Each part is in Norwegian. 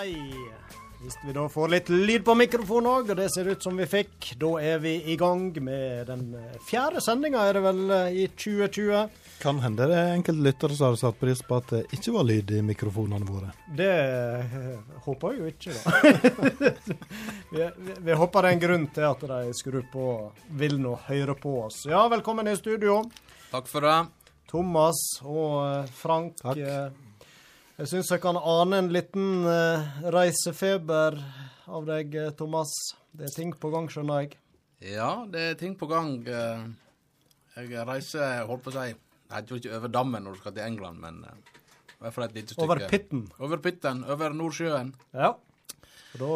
Nei. Hvis vi da får litt lyd på mikrofonen òg, og det ser ut som vi fikk, da er vi i gang med den eh, fjerde sendinga, er det vel, eh, i 2020. Kan hende det er enkelte lyttere som har satt pris på at det ikke var lyd i mikrofonene våre. Det eh, håper jeg jo ikke, da. vi, vi, vi håper det er en grunn til at de skrur på vil nå høre på oss. Ja, velkommen i studio. Takk for det. Thomas og Frank. Takk. Jeg syns jeg kan ane en liten eh, reisefeber av deg, eh, Thomas. Det er ting på gang, skjønner jeg. Ja, det er ting på gang. Eh, Jeg reiser, holdt på å si Jeg jo ikke over dammen når du skal til England, men i hvert fall et lite stykke. Over pitten. Over Pitten. Over Nordsjøen. Ja. Da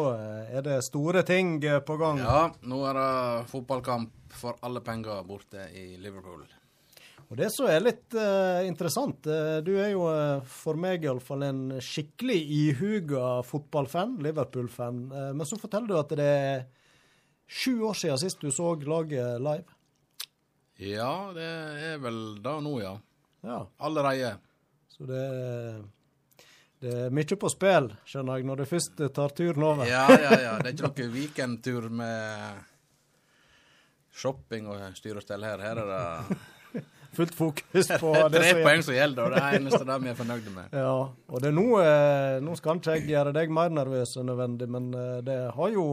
er det store ting på gang. Ja, nå er det fotballkamp for alle penger borte i Liverpool. Og det som er litt uh, interessant, uh, du er jo uh, for meg iallfall en skikkelig ihuga fotballfan, Liverpool-fan. Men så forteller du at det er sju år siden sist du så laget live. Ja, det er vel da nå, ja. Ja, Allerede. så det, det er mye på spill, skjønner jeg, når du først tar turen over. Ja, ja, ja. Det er ikke noe weekendtur med shopping og styr og stell her. Her er det Fullt fokus på det er tre poeng som gjelder, og det er det eneste det vi er fornøyde med. Ja, og det er nå, eh, nå skal ikke jeg gjøre deg mer nervøs enn nødvendig, men eh, det har jo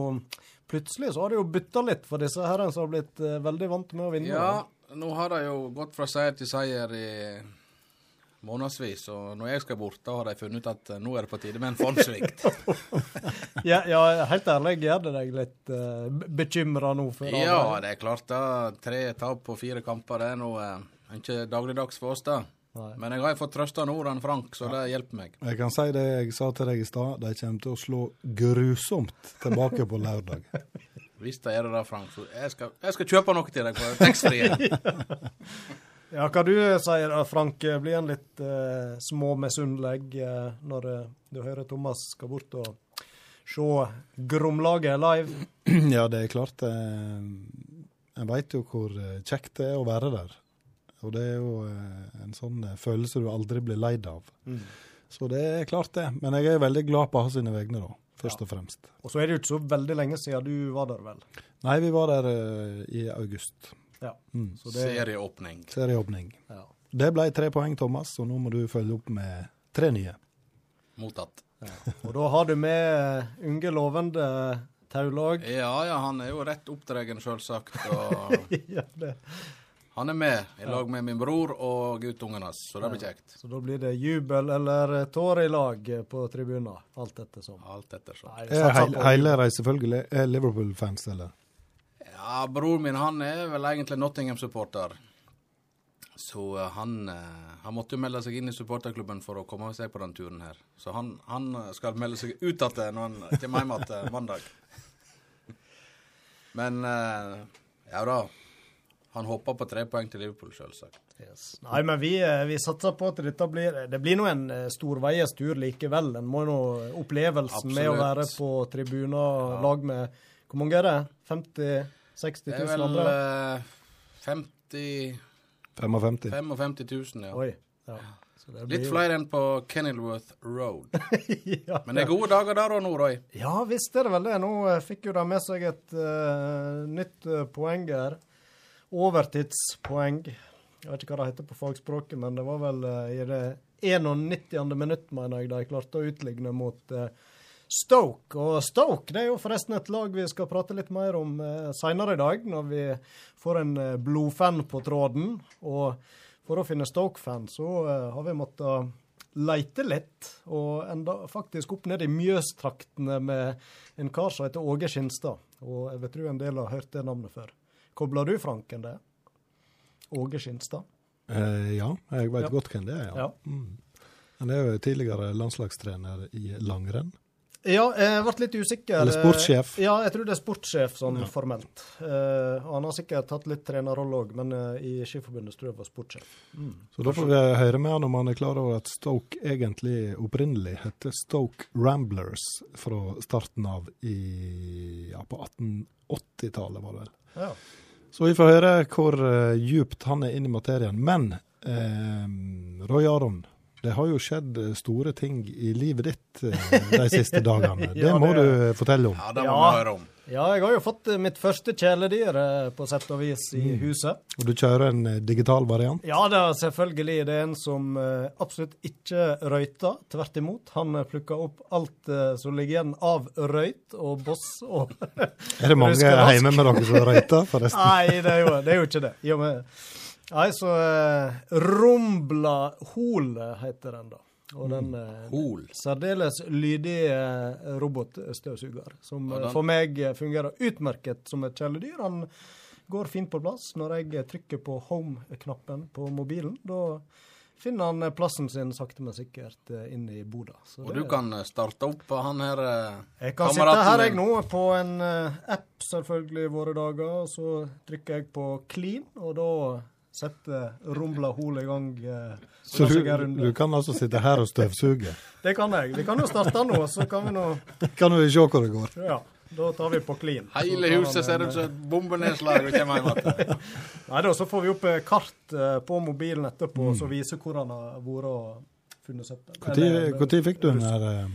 Plutselig så har det jo bytta litt for disse herrene som har blitt eh, veldig vant med å vinne. Ja, nå har de jo gått fra seier til seier i månedsvis, og når jeg skal bort, da har de funnet ut at nå er det på tide med en fondssvikt. Ja, ja, helt ærlig, gjør det deg litt uh, bekymra nå? For ja, det er klart da. Tre tap på fire kamper, det er noe eh, ikke dagligdags for oss, da. Men jeg har fått fått ord av Frank, så det hjelper meg. Jeg kan si det jeg sa til deg i stad, de kommer til å slå grusomt tilbake på lørdag. Hvis de gjør det da, Frank, så jeg skal, jeg skal kjøpe noe til deg på taxfree. Ja, hva du sier Frank? Blir en litt eh, småmisunnelig eh, når uh, du hører Thomas skal bort og se Gromlaget live? Ja, det er klart. eh, En veit jo hvor eh, kjekt det er å være der. Og det er jo eh, en sånn eh, følelse du aldri blir leid av. Så det er klart, det. Men jeg er veldig glad på hans sine vegne, da. Først Ja. og fremst. Og så er det jo ikke så veldig lenge siden du var der, vel? Nei, vi var der uh, i august. Ja. Mm. Så det, Serieåpning. Serieåpning. ja. Det ble tre poeng, Thomas, og nå må du følge opp med tre nye. Mottatt. Og da har du med unge, lovende Taulåg. Ja, ja, han er jo rett oppdragen, sjølsagt. Og ja, det. Han er med i lag med min bror og guttungen hans, så det blir kjekt. Så da blir det jubel eller tårer i lag på tribunen, alt ettersom. Alt ettersom. Nei, Er på- de selvfølgelig er Liverpool-fans, eller? Ja, bror min han er vel egentlig Nottingham-supporter. Så eh, han, eh, han måtte jo melde seg inn i supporterklubben for å komme seg på den turen her. Så han, han skal melde seg ut igjen når han kommer hjem igjen mandag. Men eh, ja da. Han håper på tre poeng til Liverpool, selvsagt. Yes. Nei, men vi, eh, vi satser på at dette blir Det blir nå en eh, storveies tur likevel. En må nå opplevelsen med å være på tribuner lag med Hvor mange er det? 50 60 Det er vel andre? eh, 50 55. 55 000, ja. Oi. Ja. Blir Litt flere enn på Kenilworth Road. ja, Men det er gode dager der òg nå, Roy. ja visst er det vel det. Nå eh, fikk jo de med seg et uh, nytt uh, poeng her. Overtidspoeng. Jeg vet ikke hva det heter på fagspråket, men det var vel eh, i det 91. minutt, mener jeg, de klarte å utligne mot eh, Stoke. Og Stoke det er jo forresten et lag vi skal prate litt mer om uh, seinere i dag, når vi får en eh, blodfan på tråden. Og for å finne Stoke-fan, så eh, har vi måttet leite litt, og enda faktisk opp ned i Mjøstraktene med en kar som heter Åge Skinstad. Og jeg vil tro en del har hørt det navnet før. Kobler du Franken det? Åge Skinstad? Eh, ja, jeg vet Ja. godt hvem det er, ja. Ja. Mm. Han er jo tidligere landslagstrener i langrenn. Ja, jeg ble litt usikker. Eller sportssjef. Ja, jeg tror det er sportssjef sånn Ja. formelt. Eh, han har sikkert tatt litt trenerrolle òg, men eh, i Skiforbundet tror jeg var sportssjef. Så da får vi høre med han om han er klar over at Stoke egentlig opprinnelig heter Stoke Ramblers fra starten av i, ja, på 1880-tallet, var det vel. Ja. Så vi får høre hvor uh, djupt han er inn i materien. Men eh, Roy Aron, det har jo skjedd eh, store ting i livet ditt eh, de siste dagene. Det Ja, må det- du fortelle om. Ja, det må Ja. vi høre om. Ja, jeg har jo fått eh, mitt første kjæledyr på sett og vis i huset. Og du kjører en digital variant. Ja, det er selvfølgelig. Det er en som absolutt ikke røyter. Tvert imot. Han plukker opp alt som ligger igjen av røyt og boss og Er det mange hjemme med dere som røyter, forresten? Nei, det er jo, det er jo ikke det. I og med Nei, så uh, Rumbla Hol heter den, da. Og den eh, Hol. særdeles lydige eh, robotstøvsuger, som Og eh, for meg eh, fungerer utmerket som et kjæledyr. Han går fint på plass når jeg eh, trykker på home-knappen på mobilen. Da finner han eh, plassen sin sakte, men sikkert eh, inn i boda. Så Og du kan eh, starte opp han her eh, jeg kan sitte her jeg nå på en eh, app selvfølgelig i våre dager, og så trykker jeg på clean, og da setter rumla Hol i gang. eh, Så du, du kan altså sitte her og støvsuge. Det kan jeg. Vi kan jo starte nå, så kan vi nå Kan vi se hvor det går? Ja, da tar vi på clean. Hele huset ser en, ut som et bombenedslag. Nei da, så får vi opp eh, kart eh, på mobilen etterpå Mm. som viser hvor han har vært og funnet søppel. Når fikk du den her eh,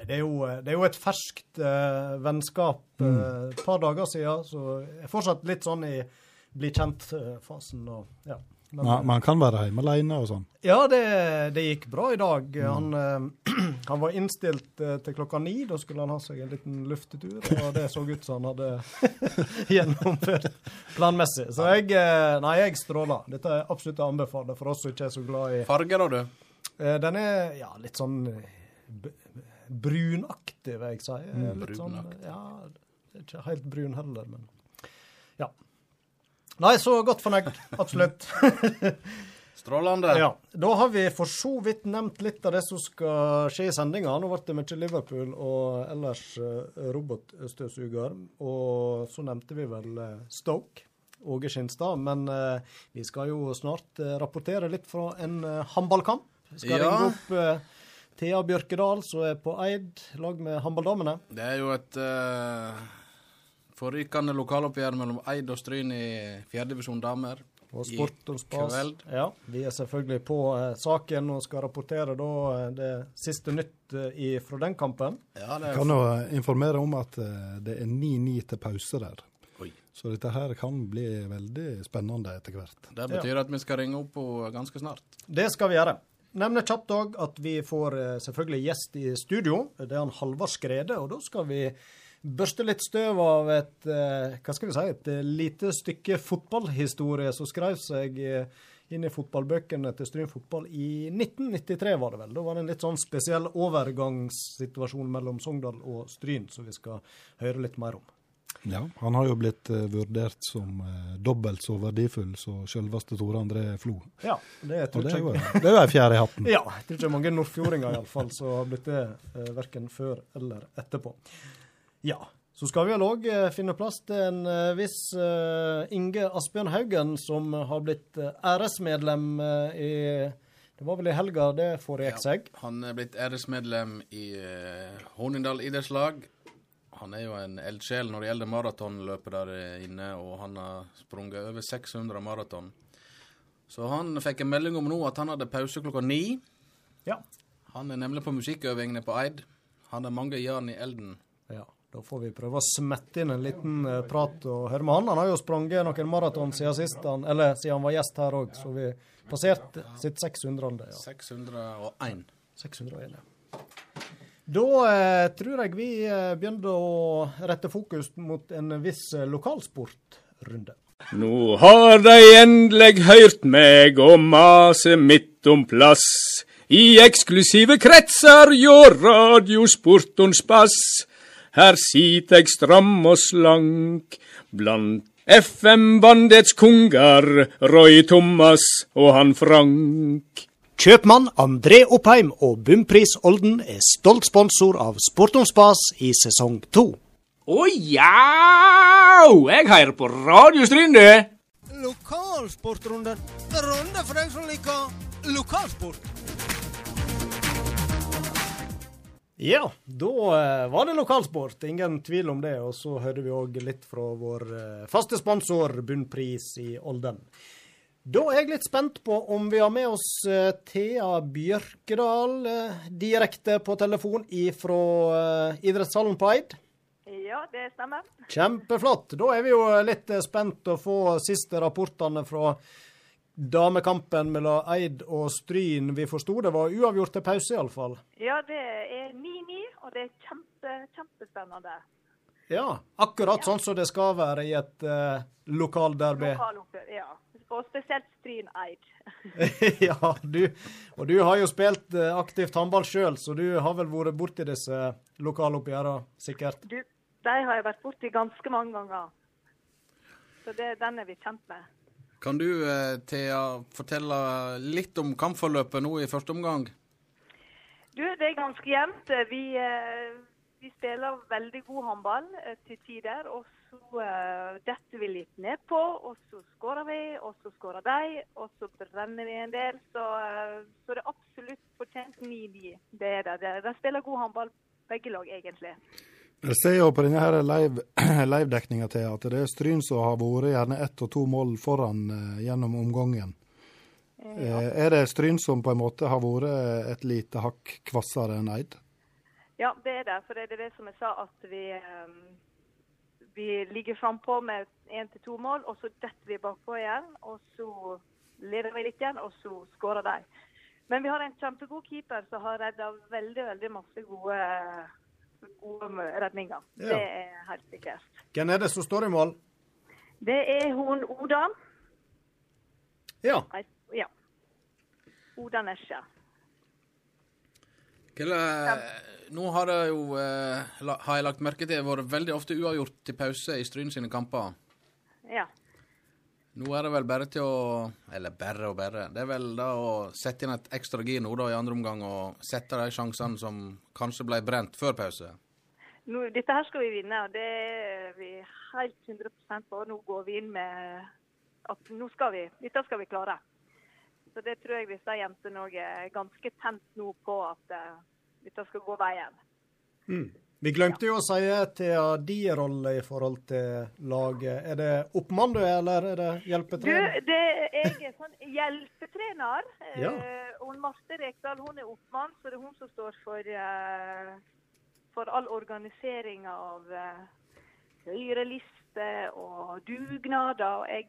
Nei, det er, jo, eh, det er jo et ferskt eh, vennskap. Mm. eh, Et par dager siden, så jeg er fortsatt litt sånn i bli kjent-fasen. og ja. Men, man, man kan være hjemme alene og sånn? Ja, det, det gikk bra i dag. Mm. Han, eh, han var innstilt eh, til klokka ni. Da skulle han ha seg en liten luftetur, og det så ut som han hadde gjennomført planmessig. Så jeg, eh, nei, jeg stråler. Dette er absolutt å anbefale for oss som ikke er så glad i Farger, da, du? Eh, Den er ja, litt sånn eh, brunaktig, vil jeg si. Eh, Mm, litt sånn, brunaktig. ja, er ikke helt brun heller, men ja. Nei, så godt fornøyd. Absolutt. Strålende. Ja, Da har vi for så vidt nevnt litt av det som skal skje i sendinga. Nå ble det mye Liverpool og ellers eh, robotstøvsuger. Og så nevnte vi vel eh, Stoke, Åge Skinstad. Men eh, vi skal jo snart rapportere litt fra en håndballkamp. Skal Ja. ringe opp Thea Bjørkedal, som er på Eid, lag med håndballdamene. Det er jo et uh, forrykende lokaloppgjør mellom Eid og Stryn i fjerdedivisjon damer. Og Sport og Spas. Ja, vi er selvfølgelig på eh, saken og skal rapportere da eh, det siste nytt eh, i, fra den kampen. Ja, det Jeg er kan jo informere om at eh, det er 9-9 til pause der. Oi. Så dette her kan bli veldig spennende etter hvert. Det betyr at vi skal ringe opp henne ganske snart. Det skal vi gjøre. Nevner kjapt òg at vi får eh, selvfølgelig gjest i studio. Det er han Halvard Skrede, og da skal vi børste litt støv av et eh, hva skal vi si, et eh, lite stykke fotballhistorie som skrev seg eh, inn i fotballbøkene til Stryn fotball i 1993, var det vel. Da var det en litt sånn spesiell overgangssituasjon mellom Sogndal og Stryn, som vi skal høre litt mer om. Ja, Han har jo blitt vurdert som dobbelt så verdifull som selveste Tore André Flo. Ja, det tror det jeg jo det er jo ei fjær i hatten. Ja, jeg tror ikke det mange nordfjordinger iallfall som har blitt det, eh, verken før eller etterpå. Ja, så skal vi vel òg eh, finne plass til en eh, viss eh, Inge Asbjørn Haugen, som har blitt æresmedlem i Det var vel i helga det foregikk seg. Han er blitt æresmedlem i Hornindal idrettslag. Han er jo en eldsjel når det gjelder maratonløpet der inne, og han har sprunget over 600 maraton. Så han fikk en melding om nå at han hadde pause klokka ni. Ja. Han er nemlig på musikkøvingene på Eid. Han har mange jern i elden. ja. Da får vi prøve å smette inn en liten eh, prat og høre med han. Han har jo sprunget noen maraton siden sist, han, eller siden han var gjest her òg, så vi passerte sitt 600. Ja. 601. 601, ja. Da eh, tror jeg vi eh, begynner å rette fokus mot en viss lokalsportrunde. Nå har de endelig hørt meg og mase midt om plass. I eksklusive kretser hjå radiosportons pass. Her sit eg stram og slank blant FM-bandets konger, Roy Thomas og han Frank. Kjøpmann André Oppheim og Bumpris Olden er stolt sponsor av Sport om spas i sesong to. Å ja! Jeg hører på Radio Stryn, Lokalsportrunden. Runde for deg som liker lokalsport. Ja, da eh, var det lokalsport. Ingen tvil om det. Og så hørte vi òg litt fra vår eh, faste sponsor, Bunnpris i Olden. Da er jeg litt spent på om vi har med oss eh, Thea Bjørkedal direkte på telefon fra idrettshallen på Eid. Ja, det stemmer. Kjempeflott. Da er vi jo litt spent å få siste rapportene fra damekampen mellom Eid og Stryn. Vi forsto det var uavgjort til pause, iallfall. Ja, det er 9-9, og det er kjempe, kjempespennende. Ja, akkurat sånn som det skal være i et uh, lokalderby. Lokaloppgjør, ja. Og spesielt Stryn Eid. ja, du, og du har jo spilt uh, aktivt håndball sjøl, så du har vel vært borti disse lokaloppgjørene, sikkert? Du, de har jeg vært borti ganske mange ganger. Så det, den er vi kjent med. Kan du, eh, Thea, fortelle litt om kampforløpet nå i første omgang? Du, det er ganske jevnt. Vi, eh, vi spiller veldig god håndball eh, til tider. Og så eh, detter vi litt nedpå, og så skårer vi, og så skårer de. Og så brenner vi en del. Så, eh, så det er absolutt fortjent 9-9. Det er det. det. De spiller god håndball, begge lag, egentlig. Jeg ser jo på denne her live- live-dekninga til at det er Stryn som har vært gjerne ett og to mål foran eh, gjennom omgangen. Ja. er det Stryn som på en måte har vært et lite hakk kvassere enn Eid? Ja, det er det. For det er det som jeg sa, at vi, eh, vi ligger frampå med én til to mål, og så detter vi bakpå igjen. Og så leder vi litt igjen, og så skårer de. Men vi har en kjempegod keeper som har redda veldig, veldig masse gode, gode redninger. Ja. Det er helt sikkert. Hvem er det som står i mål? Det er hun Oda. Ja. Ja. Oda Nesja. Nå har det jo, eh, har jeg lagt merke til, vært veldig ofte uavgjort til pause i Stryn sine kamper. Ja. Nå er det vel bare til å Eller bare og bare. Det er vel da å sette inn et ekstra gir nå da i andre omgang og sette de sjansene som kanskje ble brent før pause. Nå, dette her skal vi vinne, og det er vi helt 100% på. Nå går vi inn med at nå skal vi, dette skal vi klare. Så det tror jeg disse jentene òg er ganske tent nå på at eh, dette skal gå veien. Vi glemte jo å si til din rolle i forhold til laget. Er det oppmann du er, eller er det Du, hjelpetrener? det, jeg er sånn hjelpetrener. eh, Ja. og Marte Rekdal hun er oppmann, så det er hun som står for, eh, for all organiseringa av uh, høyreliste og dugnader. Og jeg,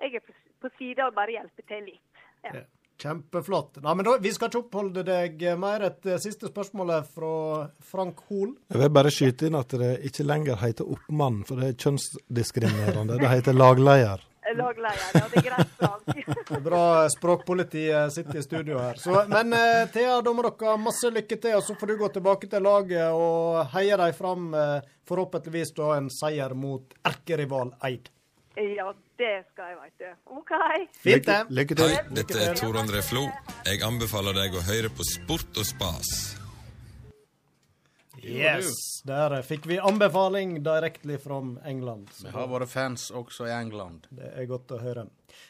jeg er på, på sida og bare hjelper til litt. Ja. Ja. Kjempeflott. Nei, men da, Vi skal ikke oppholde deg mer. Et eh, siste spørsmål er fra Frank Hoel. Jeg vil bare skyte inn at det ikke lenger heter oppmann, for det er kjønnsdiskriminerende. Det heter lagleder. Lagleder. Ja, det er greit. Frank. Bra språkpolitiet sitter i studio her. Så, men eh, Thea, da må dere ha masse lykke til, og så får du gå tilbake til laget og heie dem fram. Eh, forhåpentligvis da en seier mot erkerival Eid. Ja, det skal jeg, veit du. OK. Fint, det. Lykke til. Hei, dette er Tor André Flo. Jeg anbefaler deg å høre på Sport og spas. Yes. Der fikk vi anbefaling direkte fra England. Vi har våre fans også i England. det er godt å høre.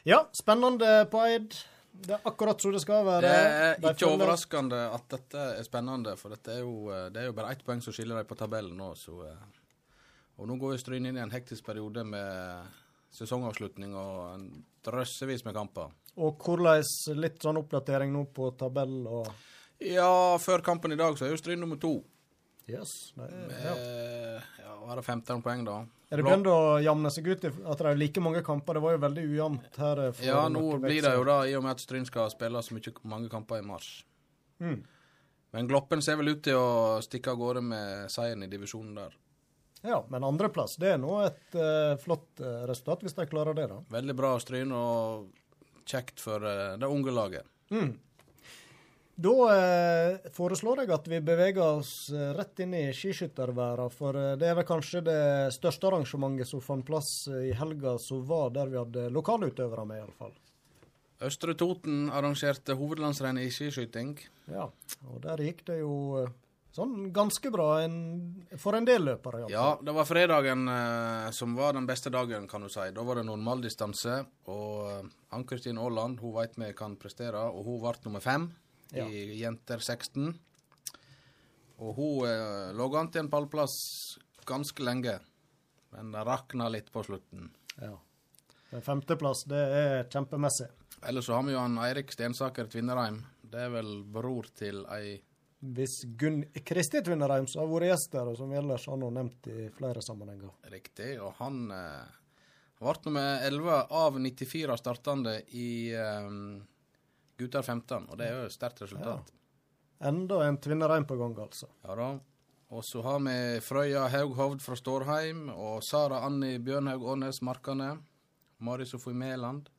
Ja, spennende på Eid. Det er akkurat som det skal være. Det er ikke de overraskende at dette er spennende, for dette er jo, eh, det er jo bare ett poeng som skiller dem på tabellen nå. Så, eh, og nå går jo Stryn inn i en hektisk periode med sesongavslutning og en drøssevis med kamper. Og hvordan litt sånn oppdatering nå på tabell og Ja, før kampen i dag så er jo Stryn nummer to. Yes. Det er, ja. Eh, ja, var det 15 poeng, da. Er det begynt å jamne seg ut, at det er like mange kamper? Det var jo veldig ujevnt her. eh, Ja, nå blir det jo det, i og med at Stryn skal spille så mye, mange kamper i mars. Mm. Men Gloppen ser vel ut til å stikke av gårde med seieren i divisjonen der. Ja, men andreplass, det er nå et uh, flott uh, resultat, hvis de klarer det, da. Veldig bra Stryn, og kjekt for uh, det unge laget. Da eh, foreslår jeg at vi beveger oss rett inn i skiskytterværa, for det er vel kanskje det største arrangementet som fant plass i helga som var, der vi hadde lokalutøvere med, iallfall. Østre Toten arrangerte hovedlandsrenn i skiskyting. Ja, og der gikk det jo sånn ganske bra en, for en del løpere. Ja, det var fredagen eh, som var den beste dagen, kan du si. Da var det normaldistanse, og eh, Ann-Kristin Aaland hun veit vi kan prestere, og hun ble nummer fem Ja. i jenter 16. Og hun eh, lå an til en pallplass ganske lenge, men det rakna litt på slutten. Ja. Femteplass, det er kjempemessig. Ellers så har vi jo han Eirik Stensaker Tvinnereim. Det er vel bror til ei Hvis Gunn Kristi Tvinnereim, som har vært gjest der, og som vi ellers har noe nevnt i flere sammenhenger. Riktig, og han eh, ble nummer 11 av 94 startende i eh, gutter 15, og det er jo et sterkt resultat. Enda en Tvinnereim på gang, altså. Ja da. Og så har vi Frøya Haughovd fra Stårheim og Sara Anni Bjørnhaug Årnes Markane. Mari Sofie Mæland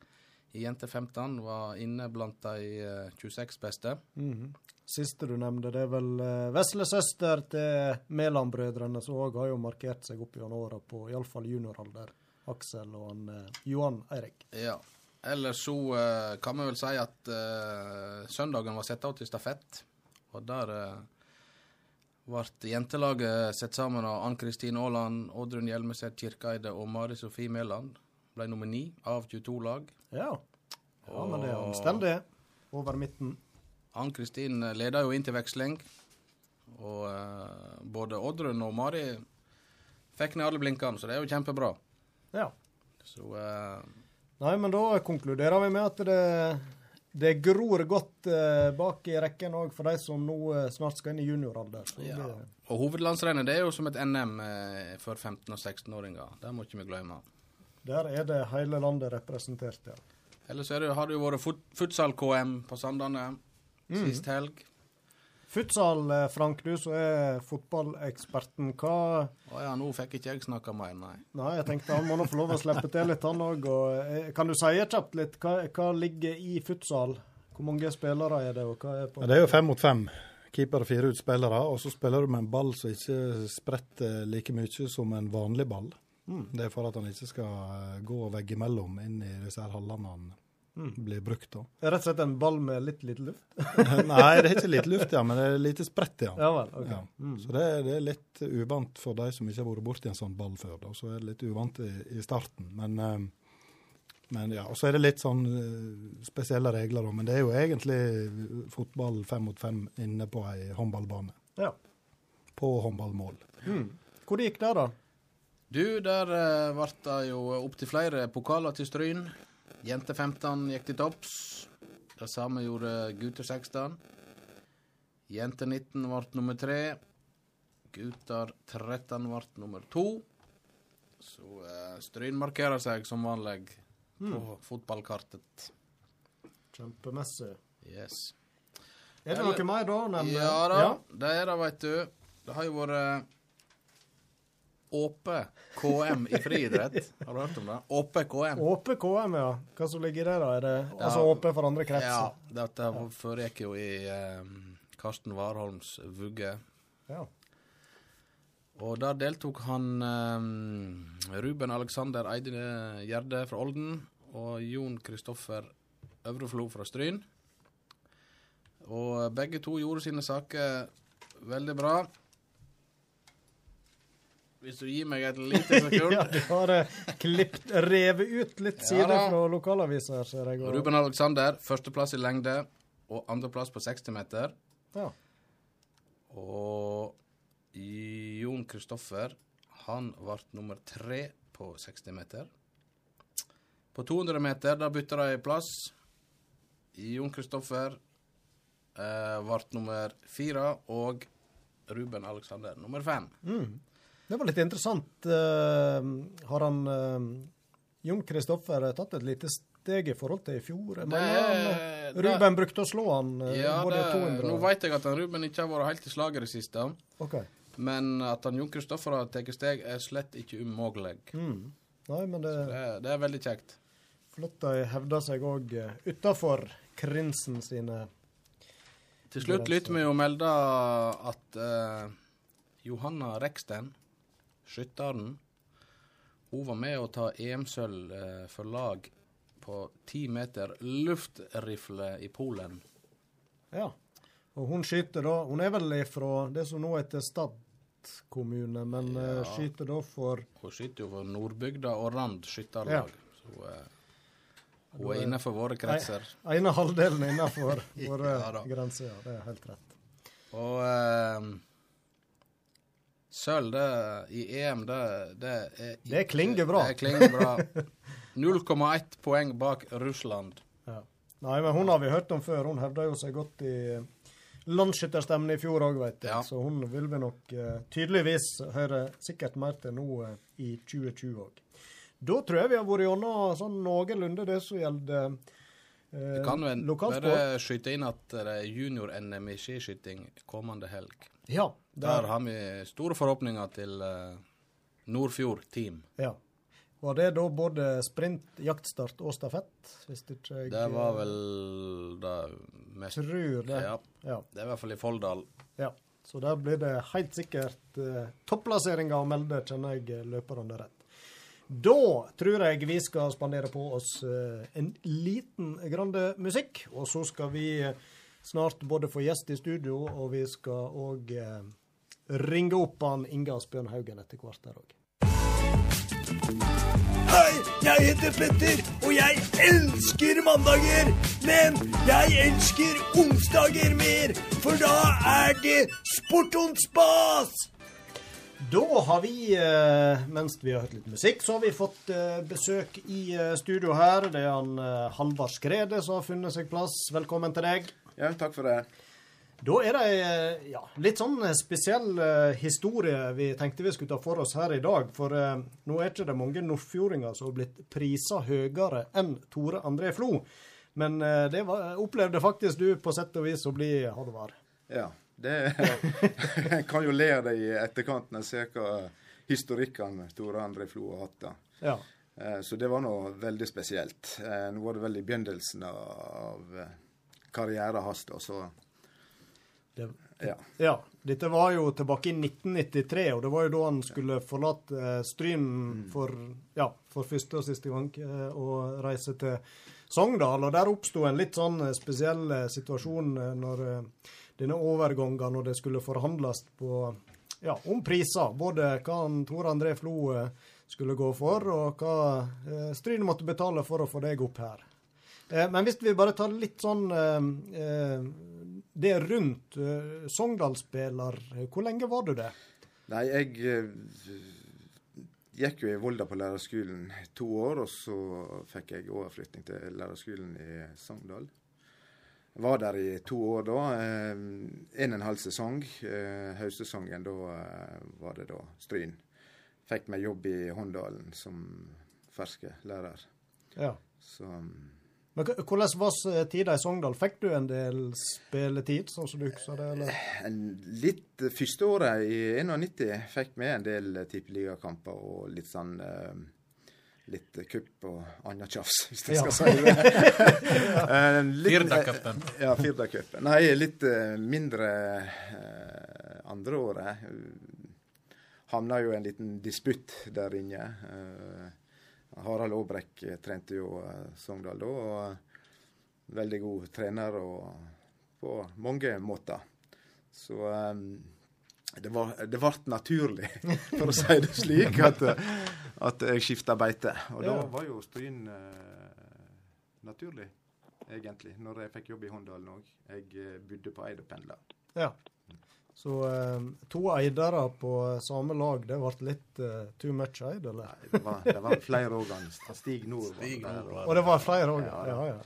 i Jente 15 var inne blant de eh, 26 beste. Mhm. Siste du nevnte, det er vel uh, vesle søster til Mæland-brødrene, som òg har jo markert seg opp gjennom åra på iallfall junioralder. Aksel og han uh, Johan Eirik. Ja. Ellers så eh, kan vi vel si at eh, søndagen var satt av til stafett. Og der eh, ble jentelaget sett sammen av Ann Kristin Aaland, Oddrun Hjelmeset Kirkeide og Mari Sofie Mæland. Ble nummer ni av 22 lag. Ja. ja, men det er anstendig. Over midten. Ann Kristin leda jo inn til veksling. Og uh, både Oddrun og Mari fikk ned alle blinkene, så det er jo kjempebra. Ja. Så uh, Nei, men da konkluderer vi med at det, det gror godt uh, bak i rekken òg for de som nå eh, snart skal inn i junioralder. Ja. det- Og hovedlandsrennet det er jo som et NM eh, for 15- og 16-åringer. Det må ikke vi glemme. Der er det hele landet representert, ja. Ellers er det, har det jo vært fut futsal-KM på Sandane sist helg. Futsal, eh, Frank, du som er fotballeksperten. Hva Å ja, nå fikk ikke jeg snakke mer, nei. Nei, jeg tenkte han må nå få lov å slippe til litt, han òg. Kan du si kjapt litt, hva, hva ligger i futsal? Hvor mange spillere er det, og hva er på Ja, det er jo fem mot fem. Keeper og fire utspillere. Og så spiller du med en ball som ikke spretter like mye som en vanlig ball. Det er for at han ikke skal eh, gå veggimellom inn i disse her hallene han blir brukt. da. Det er rett og slett en ball med litt lite luft? Nei, det er ikke lite luft, ja, men det er lite sprett i ja. Ja vel. ok. Ja. Så det, det er litt uvant for de som ikke har vært borti en sånn ball før. Da. Så er det litt uvant i, i starten. Men, eh, men ja, og så er det litt sånn eh, spesielle regler, da. Men det er jo egentlig fotball fem mot fem inne på ei håndballbane. Ja. På håndballmål. Hvor det gikk det, da? Du, der ble det jo opptil flere pokaler til Stryn. Jente 15 gikk til topps. Det samme gjorde gutter 16. Jente 19 ble nummer 3. Gutter 13 ble nummer 2. Så uh, Stryn markerer seg som vanlig på fotballkartet. Kjempemessig. Yes. Er det noe mer da? Ja da, det er det, veit du. Det har jo vært Åpe KM i friidrett. Har du hørt om det? Åpe KM. Åpe KM, ja. Hva som ligger i det, da? Er det altså åpe for andre Ja, kretser? dette foregikk jo i eh, Karsten Warholms vugge. Ja. Og der deltok han eh, Ruben Alexander Eide Gjerde fra Olden og Jon Kristoffer Øvreflo fra Stryn. Og begge to gjorde sine saker veldig bra. Hvis du gir meg et lite sekund. ja, du har eh, klippet, revet ut litt sider ja, fra lokalavisa her, ser jeg. og- Ruben Alexander, førsteplass i lengde og andreplass på 60 meter. Ja. Og Jon Kristoffer, han ble nummer tre på 60 meter. På 200 meter, da bytta de plass. Jon Kristoffer eh, ble nummer fire, og Ruben Alexander nummer fem. Det var litt interessant. eh, har han eh, Jon Kristoffer tatt et lite steg i forhold til i fjor? Det- han, Ruben det- brukte å slå han eh, Ja, det, 200 nå vet jeg at han Ruben ikke har vært helt i slaget i det siste. Okay. Men at han Jon Kristoffer har tatt steg, er slett ikke umulig. Mm. Nei, men det Det, det er veldig kjekt. flott de hevder seg òg utafor Krinsen sine Til slutt lytter vi jo melde at uh, Johanna Reksten, skytteren, hun var med å ta EM-sølv eh, for lag på ti meter luftrifle i Polen. Ja. Og hun skyter da Hun er vel fra det som nå heter Stad kommune, men eh, Ja. skyter da for Hun skyter jo for Nordbygda og Rand skytterlag. Så eh, hun er innenfor våre kretser. ene halvdelen innenfor våre Ja grenser. Ja, det er helt rett. Og eh, Sølv i EM, det, det er Det klinger bra. Det klinger bra. 0,1 poeng bak Russland. Ja. Nei, men hun har vi hørt om før. Hun hevda jo seg godt i landsskytterstevnet i fjor òg, veit jeg. Ja. Så hun vil vi nok uh, tydeligvis høre sikkert mer til nå uh, i 2020 òg. Da tror jeg vi har vært gjennom sånn noenlunde det som gjelder eh, Jeg kan vel bare skyte inn at det er junior-NM i skiskyting kommende helg. Ja, Der har vi store forhåpninger til eh, Nordfjord Team. ja. Var det da både sprint, jaktstart og stafett? Hvis ikke jeg Det var vel det mest tror det. Ja, Ja. det er i hvert fall i Folldal. ja. Så der blir det helt sikkert eh, topplasseringer å melde, kjenner jeg eh, løperne rett. Da tror jeg vi skal spandere på oss eh, en liten grande musikk. Og så skal vi eh, snart både få gjest i studio, og vi skal òg ringe opp han Inge Asbjørn Haugen etter hvert der òg. Hei, jeg heter Petter, og jeg elsker mandager. Men jeg elsker onsdager mer, for da er det sport on spas. Da har vi, eh, mens vi har hørt litt musikk, så har vi fått eh, besøk i eh, studio her. Det er han Halvard Skrede som har funnet seg plass. Velkommen til deg. Ja, takk for det. Da er det ei ja, litt sånn spesiell eh, historie vi tenkte vi skulle ta for oss her i dag. For eh, nå er ikke det mange nordfjordinger som har blitt prisa høyere enn Tore André Flo. Men eh, det var, opplevde faktisk du på sett og vis å bli, Halvard. Ja, det Jeg kan jo le av det i etterkant når jeg ser hva historikken Tore André Flo har hatt. da. Ja. Eh, Så det var noe veldig spesielt. Eh, Nå var det vel i begynnelsen av eh, karrieren hans, Det, ja. Ja, dette var jo tilbake i 1993, og det var jo da han skulle forlate eh, Stryn for, ja, for første og siste gang eh, og reise til Sogndal. Og der oppsto en litt sånn eh, spesiell eh, situasjon eh, når eh, denne overgangen, når det skulle forhandles på, ja, om priser. Både hva han Tor André Flo skulle gå for, og hva Stryn måtte betale for å få deg opp her. Men hvis vi bare tar litt sånn det rundt uh, Sogndal-spiller, hvor lenge var du det? Nei, jeg eh, gikk jo i Volda på lærerskolen i to år, og så fikk jeg overflytting til lærerskolen i Sogndal. Jeg var der i to år da. eh, En og en halv sesong. Høstsesongen, da var det da Stryn. Fikk meg jobb i Håndalen som ferske lærer. Ja. Så mm, Men hvordan var tida i Sogndal? Fikk du en del spilletid, sånn som du husker det? eller? litt Første året i 91 fikk vi en del tippeligakamper og litt sånn eh, Litt kupp og annet tjafs, hvis jeg Ja. skal si det. Eh, Firdacupen. Ja, Firdacupen. Nei, litt eh, mindre eh, andre året. Havna jo en liten disputt der inne. Harald Aabrekk trente jo eh, Sogndal da, og eh, veldig god trener og på mange måter. Så eh, det, var, det ble naturlig, for å si det slik, at, at jeg skifta beite. Og da Ja. var jo Stryn uh, naturlig, egentlig, når jeg fikk jobb i Håndalen òg. Jeg uh, bodde på Eid og pendla. Ja. Så eh, to eidere på samme lag, det ble litt eh, too much eid, eller? Det var, det var flere ganger. Stig Nord var Stig der. Nord og- Og det var flere òg? Ja, Ja, ja. ja.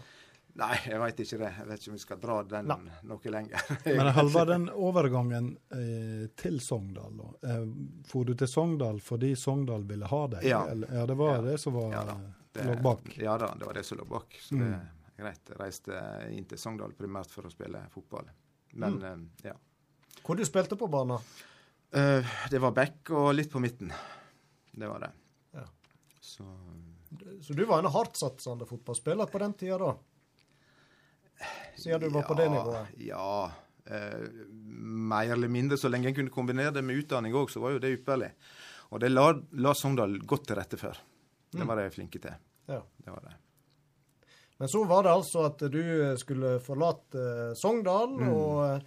Nei, jeg veit ikke det. Jeg vet ikke om vi skal dra den Nei. noe lenger. Men Halvard, den overgangen eh, til Sogndal, da. Eh, for du til Sogndal fordi Sogndal ville ha deg? Ja. Eller, ja det var Ja. det som var Ja da. eh, lå bak? Ja da, det var det som lå bak. Så det Mm. er greit. Jeg reiste inn til Sogndal primært for å spille fotball. Men Mm. eh, ja. Hvor du spilte på banen? Uh, det var back og litt på midten. Det var det. Ja. Så Så du var en hardtsatsende fotballspiller på den tida, da? Siden du var på det nivået? Ja. Eh, mer eller mindre, så lenge en kunne kombinere det med utdanning òg, så var jo det ypperlig. Og det la, la Sogndal godt til rette for. Det Mm. var de flinke til. Ja. Det var det. Men så var det altså at du skulle forlate eh, Sogndal, Mm. og eh,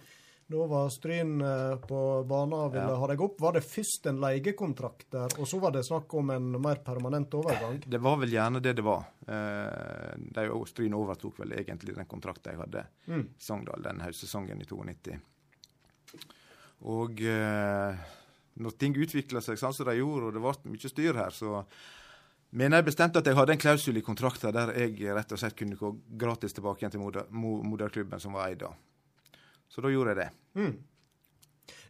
da var Stryn eh, på banen og ville Ja. ha deg opp. Var det først en leiekontrakt der, og så var det snakk om en mer permanent overgang? Det var vel gjerne det det var. Eh, de, Stryn overtok vel egentlig den kontrakten jeg hadde Mm. i Sogndal den høstsesongen i 92. Og eh, når ting utvikla seg sånn som de gjorde, og det ble mye styr her, så mener jeg bestemt at jeg hadde en klausul i kontrakten der jeg rett og slett kunne gå gratis tilbake igjen til moder, moderklubben som var eid da. Så da gjorde jeg det.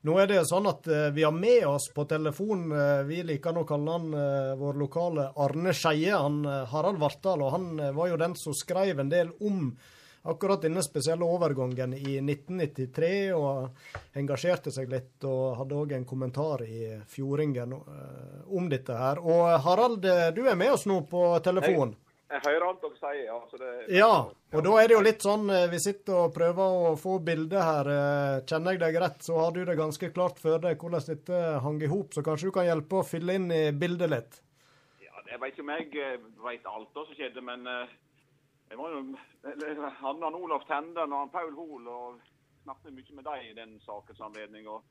Nå er det sånn at uh, vi har med oss på telefon, uh, vi liker nå å kalle han uh, vår lokale Arne Skeie, han Harald Vartdal, og han var jo den som skrev en del om akkurat denne spesielle overgangen i 1993, og engasjerte seg litt, og hadde òg en kommentar i Fjordingen om dette her. Og Harald, du er med oss nå på telefon. Jeg hører alt dere sier. ja. Det, Ja, og da er det jo litt sånn, eh, vi sitter og prøver å få bildet her. eh, Kjenner jeg deg rett, så har du det ganske klart for deg hvordan dette hang i hop, så kanskje du kan hjelpe å fylle inn i bildet litt? ja, jeg vet ikke om jeg eh, vet alt det som skjedde, men jeg var jo Hannan han han Olaf Tenden og Paul Hoel og snakket mye med dem i den sakens anledning. Og,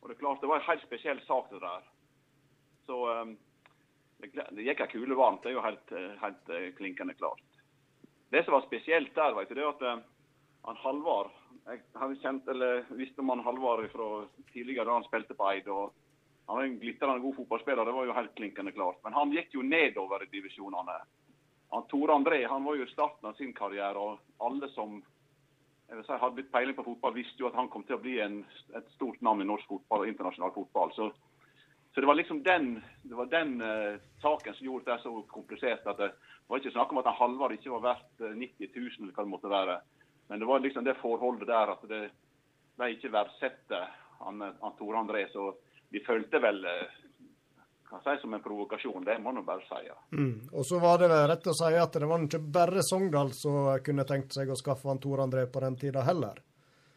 og det er klart, det var en helt spesiell sak det der. Så eh, det, gikk ei kule det er jo helt, eh, helt eh, klinkende klart. Det som var spesielt der, vet du, det at eh, han Halvard Jeg hadde kjent, eller visste om han Halvard fra tidligere da han spilte på Eid. og Han var en glitrende god fotballspiller, det var jo helt klinkende klart. Men han gikk jo nedover i divisjonene. Han Tore André han var jo starten av sin karriere, og alle som jeg vil si, hadde litt peiling på fotball, visste jo at han kom til å bli en, et stort navn i norsk fotball og internasjonal fotball. Så, så det var liksom den, var den uh, saken som gjorde det så komplisert. at Det var ikke snakk om at Halvard ikke var verdt eh, 90 000, eller hva det måtte være. Men det var liksom det forholdet der at det ble ikke verdsettet han, han Tore André. Så vi følte vel eh, kan si som en provokasjon, det må man bare si. ja. Mm. Og så var det rett å si at det var ikke bare Sogndal som kunne tenkt seg å skaffe han Tor André på den tida heller.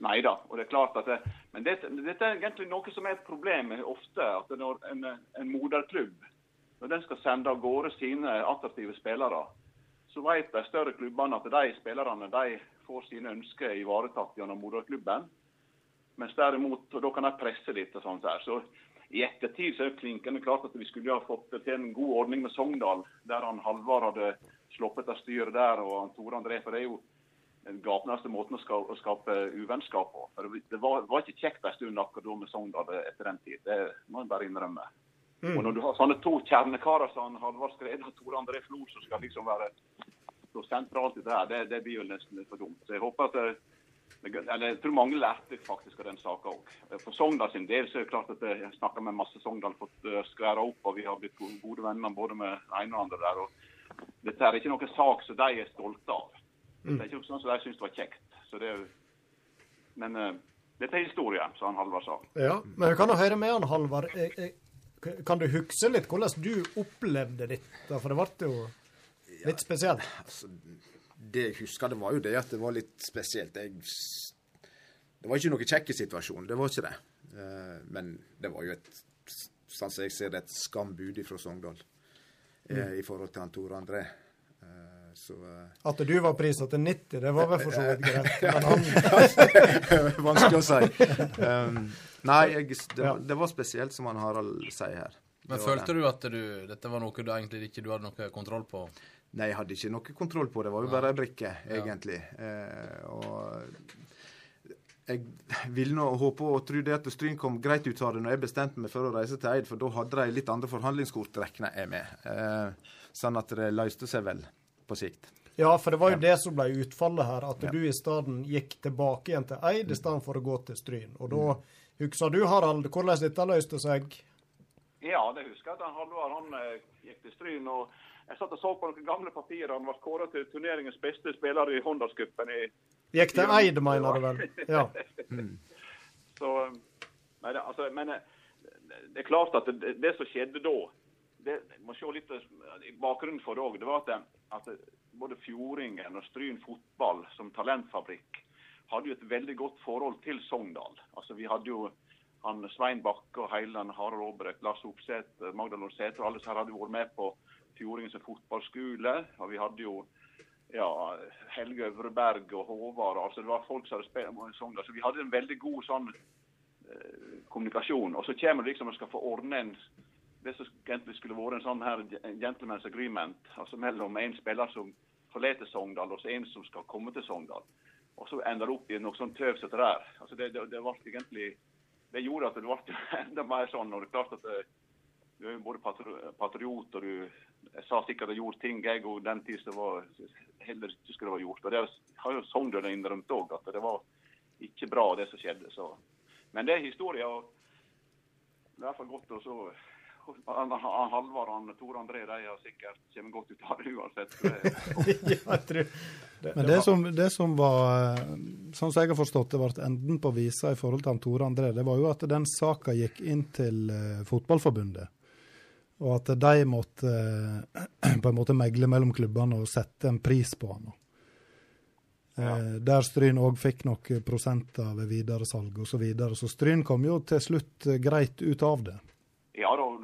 Nei da. Og det er klart at det, men dette, dette er egentlig noe som er et problem ofte. at Når en, en moderklubb når den skal sende av gårde sine attraktive spillere, så vet de større klubbene at de spillerne de får sine ønsker ivaretatt gjennom moderklubben. Mens derimot, og da kan de presse litt og sånt der. Så i ettertid så er det klinkende klart at vi skulle ha fått til en god ordning med Sogndal, der han Halvard hadde sluppet av styret der, og Tore André. For det er jo den gapneste måten å skape, å skape uvennskap på. For det, var, var ikke kjekt en stund akkurat da med Sogndal etter den tid. Det må jeg bare innrømme. Og når du har sånne to kjernekarer som Halvard Skrede og Tore André Flo, som skal liksom være så sentralt i det her, det, det blir jo nesten for dumt. Så jeg håper at det, det, eller jeg tror mange lærte faktisk av den saka òg. For Sogndal sin del så er det klart at jeg snakka med masse Sogndal, fått skværa opp, og vi har blitt gode venner både med ene og andre der. og Dette er ikke noen sak som de er stolte av. Det er ikke sånn som de syns var kjekt. Så det er, jo- men uh, dette er historien, som han Halvard sa. Ja, men vi kan jo høre med han Halvard. Eh, eh, Kan du huske litt hvordan du opplevde dette? For det ble jo litt spesielt. Altså, det jeg husker, det var jo det at det var litt spesielt. Jeg, det var ikke noe kjekk situasjon, det var ikke det. Eh, men det var jo et, sånn som jeg ser det, et skambud fra Sogndal mm. i forhold til han Tore André. Eh, så eh, At du var prisa til 90, det var vel for så vidt greit. Men han, Vanskelig å si. Um, nei, jeg, det, det var spesielt, som han Harald sier her. Men Det følte det. du at du, dette var noe du egentlig ikke du hadde noe kontroll på? Nei, jeg hadde ikke noe kontroll på det. Var jo bare ei brikke, egentlig. Eh, og jeg vil nå håpe og tro det at Stryn kom greit ut av det når jeg bestemte meg for å reise til Eid, for da hadde de litt andre forhandlingskort, regner jeg med. Eh, sånn at det løste seg vel på sikt. ja, for det var jo det som ble utfallet her. At du i stedet gikk tilbake igjen til Eid i stedet for å gå til Stryn. Og da husker du, Harald, hvordan dette løste seg? Ja, det husker jeg at han Halvard han eh, gikk til Stryn. og Jeg satt og så på noen gamle papirer. Han ble kåret til turneringens beste spiller i Håndalscupen. i Gikk til Eid, mener du vel? Ja. Så, eh, nei, det, altså, men eh, det er klart at det, det som skjedde da det, jeg må se litt i bakgrunnen for det òg. Det var at, det- at både Fjordingen og Stryn fotball som talentfabrikk hadde jo et veldig godt forhold til Sogndal. Altså Vi hadde jo han Svein Bakke og Heiland, Harald Aabrek, Lars Opseth, Magdalene Sæter. Alle disse hadde vært med på Fjordingen som fotballskole. Og vi hadde jo ja, Helge Øvreberg og Håvard. altså Det var folk som hadde spilt i Sogndal. Så vi hadde en veldig god sånn eh, kommunikasjon. Og så kommer det liksom og skal få ordne en det som egentlig skulle vært en sånn her gentleman's agreement, altså mellom en spiller som forlater Sogndal, og en som skal komme til Sogndal. Og så ender det opp i noe sånn det der. Altså det, det, det egentlig det gjorde at det ble enda mer sånn. og det er klart at Du er både patriot og du Jeg sa sikkert jeg gjorde ting jeg og den tid som var heller ikke skulle vært gjort. og Det har jo Sogndal innrømt òg, at det var ikke bra det som skjedde. så Men det er historie. og Det er i hvert fall godt å så Halvard og Tor André de har sikkert kommer godt ut av det uansett. Ja, jeg tror det, Men det som, det som var, eh, sånn som jeg har forstått det, ble enden på visa i forhold til Tore André, det var jo at den saka gikk inn til eh, Fotballforbundet. Og at de måtte eh, på en måte megle mellom klubbene og sette en pris på han. Ja. der Stryn òg fikk noen prosenter ved videresalg osv. Så, videre. så Stryn kom jo til slutt greit ut av det.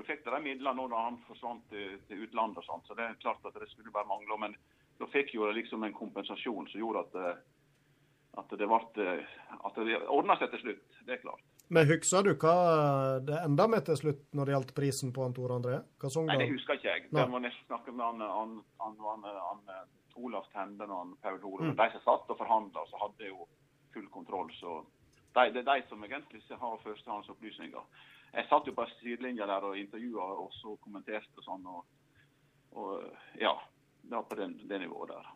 Fikk de midlene nå da han forsvant til, til utlandet og sånt, så det er klart at det skulle bare mangle. Men da fikk jo det liksom en kompensasjon som gjorde at, eh, at det ble At det ordna seg til slutt. Det er klart. Men husker du hva det enda med til slutt når det gjaldt prisen på han Tor André? Hva sang Nei, det husker ikke jeg. Det må nesten snakke med han, han, han, han, han, Olaf Tenden og han Paul Hore. Mm. De som satt og forhandla, så hadde jo full kontroll. Så de, det er de som egentlig har førstehåndsopplysninger. Jeg satt jo på sidelinja der og intervjua og så kommenterte og sånn. Og, og ja, var på den, det nivået der.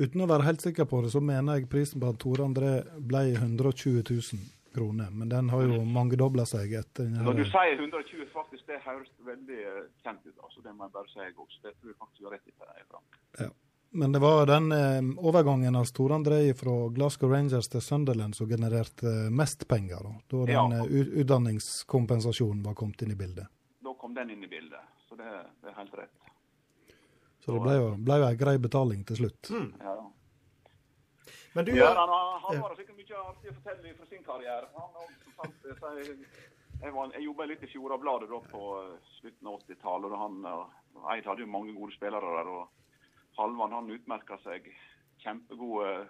Uten å være helt sikker på det, så mener jeg prisen på Tore André ble 120 000 kroner. Men den har jo mangedobla seg etter den Når du sier 120, faktisk, det høres veldig kjent ut. altså Det må jeg bare si jeg også. Det tror jeg faktisk du har rett i. Frank. Ja. Men det var den eh, overgangen av Tore André fra Glasgow Rangers til Sunderland som genererte eh, mest penger. Da, da den Ja. eh, u- utdanningskompensasjonen var kommet inn i bildet. Da kom den inn i bildet. Så det, det er helt rett. Så det ble jo, ble jo ei grei betaling til slutt. Ja, ja. Men du, Ja, han, har- han har sikkert mye artig å fortelle fra sin karriere. Han har også, som sagt, jeg, jeg, var, jeg jobba litt i Fjordabladet da på eh, slutten av 80-tallet. og han, eh, Eid hadde jo mange gode spillere der. og Halvard han utmerka seg. Kjempegod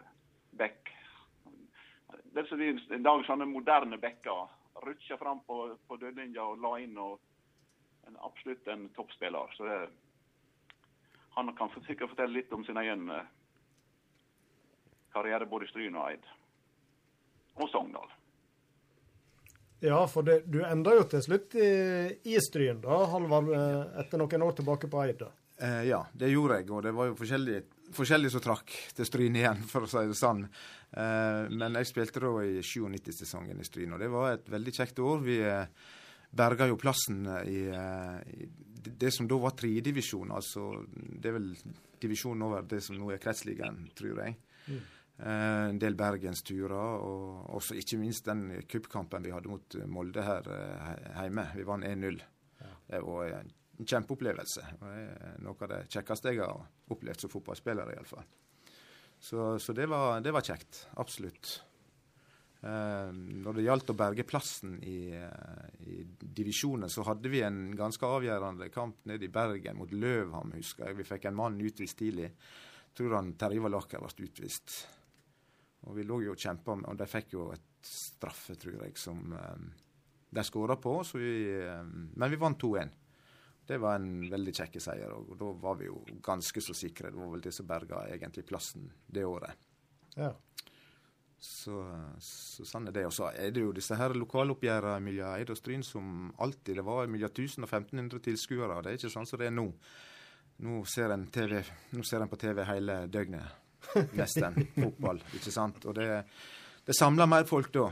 bekk. Det er de, I dag sånne moderne bekker. Rutsja fram på, på dødlinja og la inn. og en, Absolutt en toppspiller. så det Han kan sikkert fortelle litt om sin egen eh, karriere både i Stryn og Eid. Og Sogndal. Ja, for det, du enda jo til slutt i, i Stryn, da, Halvard, eh, etter noen år tilbake på Eid. da. Eh, ja, det gjorde jeg, og det var jo forskjellige, forskjellig som trakk til Stryn igjen, for å si det sånn. Eh, men jeg spilte da i 97-sesongen i Stryn, og det var et veldig kjekt år. Vi eh, berga jo plassen i, eh, i det som da var tredjedivisjon, altså det er vel divisjonen over det som nå er kretsligaen, tror jeg. Mm. Eh, en del bergensturer, og også ikke minst den cupkampen vi hadde mot Molde her eh, hjemme. Vi vant 1-0. Det var en kjempeopplevelse. og det er Noe av det kjekkeste jeg har opplevd som fotballspiller, iallfall. Så, så det, var, det var kjekt. Absolutt. Eh, når det gjaldt å berge plassen i, eh, i divisjonen, så hadde vi en ganske avgjørende kamp nede i Bergen mot Løvham, husker jeg. Vi fikk en mann utvist tidlig. Jeg tror han Terje Valaker ble utvist. Og vi lå jo og kjempa, og de fikk jo et straffe, tror jeg, som eh, de skåra på. Vi, eh, men vi vant 2-1. Det var en veldig kjekk seier, og da var vi jo ganske så sikre. Det var vel det som berga egentlig plassen det året. Ja. Så, så sånn er det. Og så er det jo disse her lokaloppgjørene mellom Eid og Stryn som alltid Det var mellom 1000 og 1500 tilskuere. Det er ikke sånn som det er nå. Nå ser en, TV, nå ser en på TV hele døgnet. Nesten. Fotball, ikke sant. Og det, det samler mer folk da.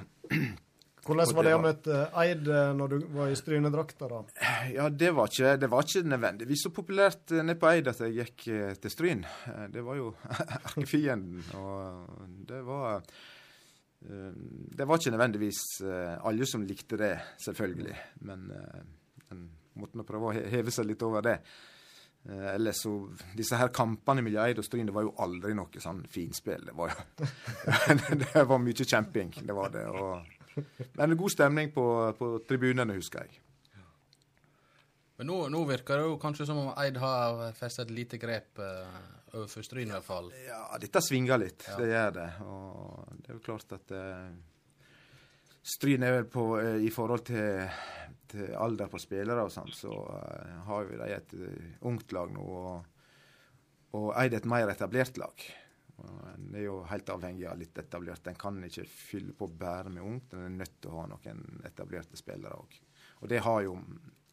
Hvordan var det å møte Eid eh, når du var i Strynedrakta, da? Ja, det var ikke, det var ikke nødvendigvis så populært eh, nede på Eid at jeg gikk eh, til Stryn. Det var jo erkefienden. Og det var Det var ikke nødvendigvis alle som likte det, selvfølgelig. Men en måtte nå prøve å heve seg litt over det. Eller så Disse her kampene mellom Eid og Stryn, det var jo aldri noe sånn finspill. Det var jo Det var mye kjemping, det var det. Og, men god stemning på, på tribunene, husker jeg. Men nå, nå virker det jo kanskje som om Eid har festet et lite grep eh, overfor Stryn i hvert fall. Ja, dette svinger litt. Ja. Det gjør det. Og det er jo klart at eh, Stryn er vel på eh, I forhold til, til alder på spillere og sånn, så eh, har vi de et eh, ungt lag nå. Og, og Eid et mer etablert lag. En er jo helt avhengig av litt etablert. En kan ikke fylle på bare med ungt, en er nødt til å ha noen etablerte spillere òg. Og det har jo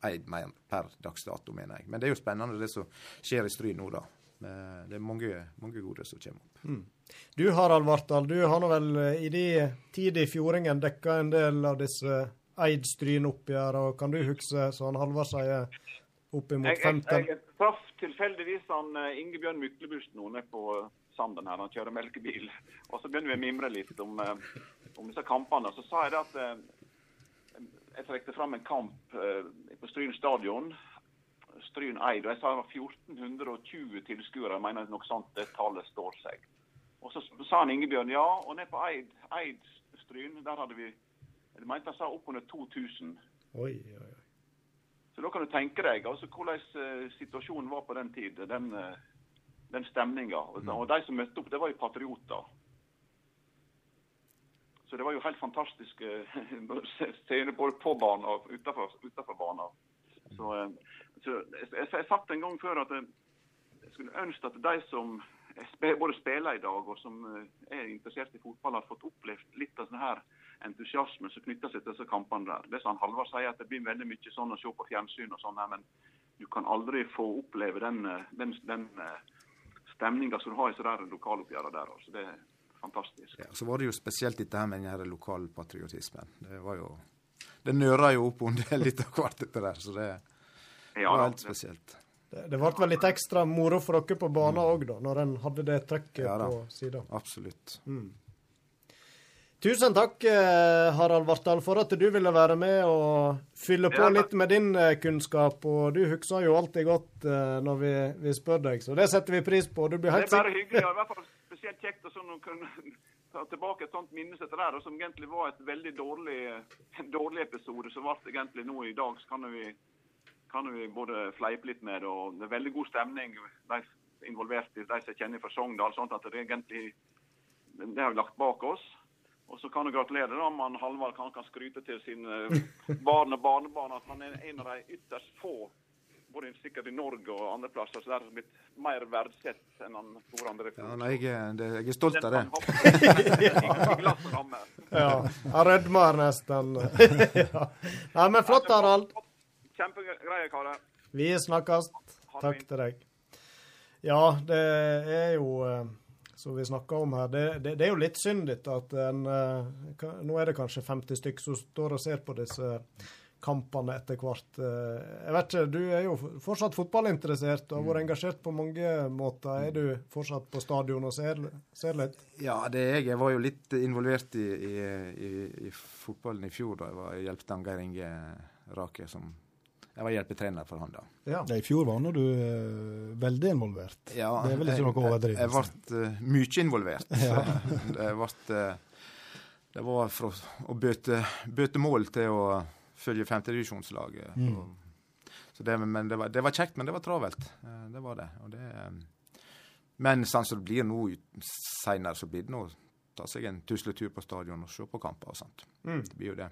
Eid mer per dags dato, mener jeg. Men det er jo spennende det som skjer i Stry nå, da. Eh, Det er mange, mange gode som kommer opp. Du Harald Vartdal, du har nå vel eh, i de tid i Fjordingen dekka en del av disse Eid-Stryn-oppgjør, og kan du huske, som han Halvard sier, oppimot Jeg, jeg, 15? jeg traff tilfeldigvis han eh, Ingebjørn Myklebust nå nede på Sanden her. Han kjører melkebil. Og så begynner vi å mimre litt om, eh, om disse kampene. Så sa jeg det at eh, jeg trekte fram en kamp eh, på Stryn stadion. Stryn Eid. Og jeg sa det var 1420 tilskuere. Jeg mener nok sånt det tallet står seg. Og så sa han Ingebjørn ja, og ned på Eid, Eid Stryn, der hadde vi Jeg mente han sa oppunder 2000. Oi, oi, oi. Så da kan du tenke deg altså, hvordan situasjonen var på den tid. Den, den stemninga. Og, og de som møtte opp, det var jo patrioter. Så det var jo helt fantastisk eh, scene både på banen og utenfor, utenfor banen. Så, eh, så jeg, jeg, jeg satt en gang før at jeg, jeg skulle ønske at de som både spiller i dag og som eh, er interessert i fotball, har fått opplevd litt av sånn her entusiasme som knytter seg til disse kampene der. Det som Halvard sier, at det blir veldig mye sånn å se på fjernsyn og sånn, men du kan aldri få oppleve den, den, den, den stemninga som du har i sånne lokaloppgjørene der. Altså. Det er fantastisk. Ja, så var det jo spesielt dette her med den her lokalpatriotismen. Det var jo Det nøra jo opp under litt av hvert, dette der. Så det det var helt spesielt. Det, det ble vel litt ekstra moro for dere på banen òg, da, når en hadde det trøkket Ja på sida. Absolutt. Tusen takk, eh, Harald Vartdal, for at du ville være med og fylle på Ja, litt med din eh, kunnskap. Og du husker jo alltid godt eh, når vi, vi spør deg, så det setter vi pris på. Det er bare hyggelig. og i hvert fall spesielt kjekt å sånn, kunne ta tilbake et sånt minne som der, som egentlig var et veldig dårlig, en dårlig episode. som ble egentlig nå i dag, så kan vi, kan vi både fleipe litt med det, og det er veldig god stemning. De involverte, de som kjenner fra Sogndal, sånn at det egentlig det har vi lagt bak oss. Og så kan du gratulere da, om han Halvard kan, kan skryte til sine barn og barnebarn at han er en av de ytterst få både sikkert i Norge og andre plasser, så det har blitt mer verdsett enn han store andre. Ja, nei, jeg, er- det, jeg er stolt av det. Ja, han rødmer nesten. ja. Nei, men flott, Harald. Kjempegreie, karer. Vi snakkes. Takk til deg. Ja, det er jo eh, som vi snakka om her, det, det, det er jo litt synd at en eh, Nå er det kanskje 50 stykk som står og ser på disse kampene etter hvert. Eh, Jeg vet ikke, Du er jo fortsatt fotballinteressert og har vært engasjert på mange måter. Er du fortsatt på stadion og ser, ser litt? Ja, det er jeg. Jeg var jo litt involvert i, i, i, i fotballen i fjor da jeg var hjelpte Geir Inge Rake som Jeg var hjelpetrener for han da. Ja. I fjor var nå du eh, veldig involvert. Ja, det er vel ikke noe Jeg, overdrivelse? jeg ble uh, mye involvert. det, ble, eh, det var fra å bøte, bøte mål til å følge femtedivisjonslaget. Mm. Det, men det var, det var kjekt, men det var travelt. Det var det. Og det men sånn som det blir nå seinere, så blir det nå ta seg en tusletur på stadion og se på kamper og sånt. Mm. Det blir jo det.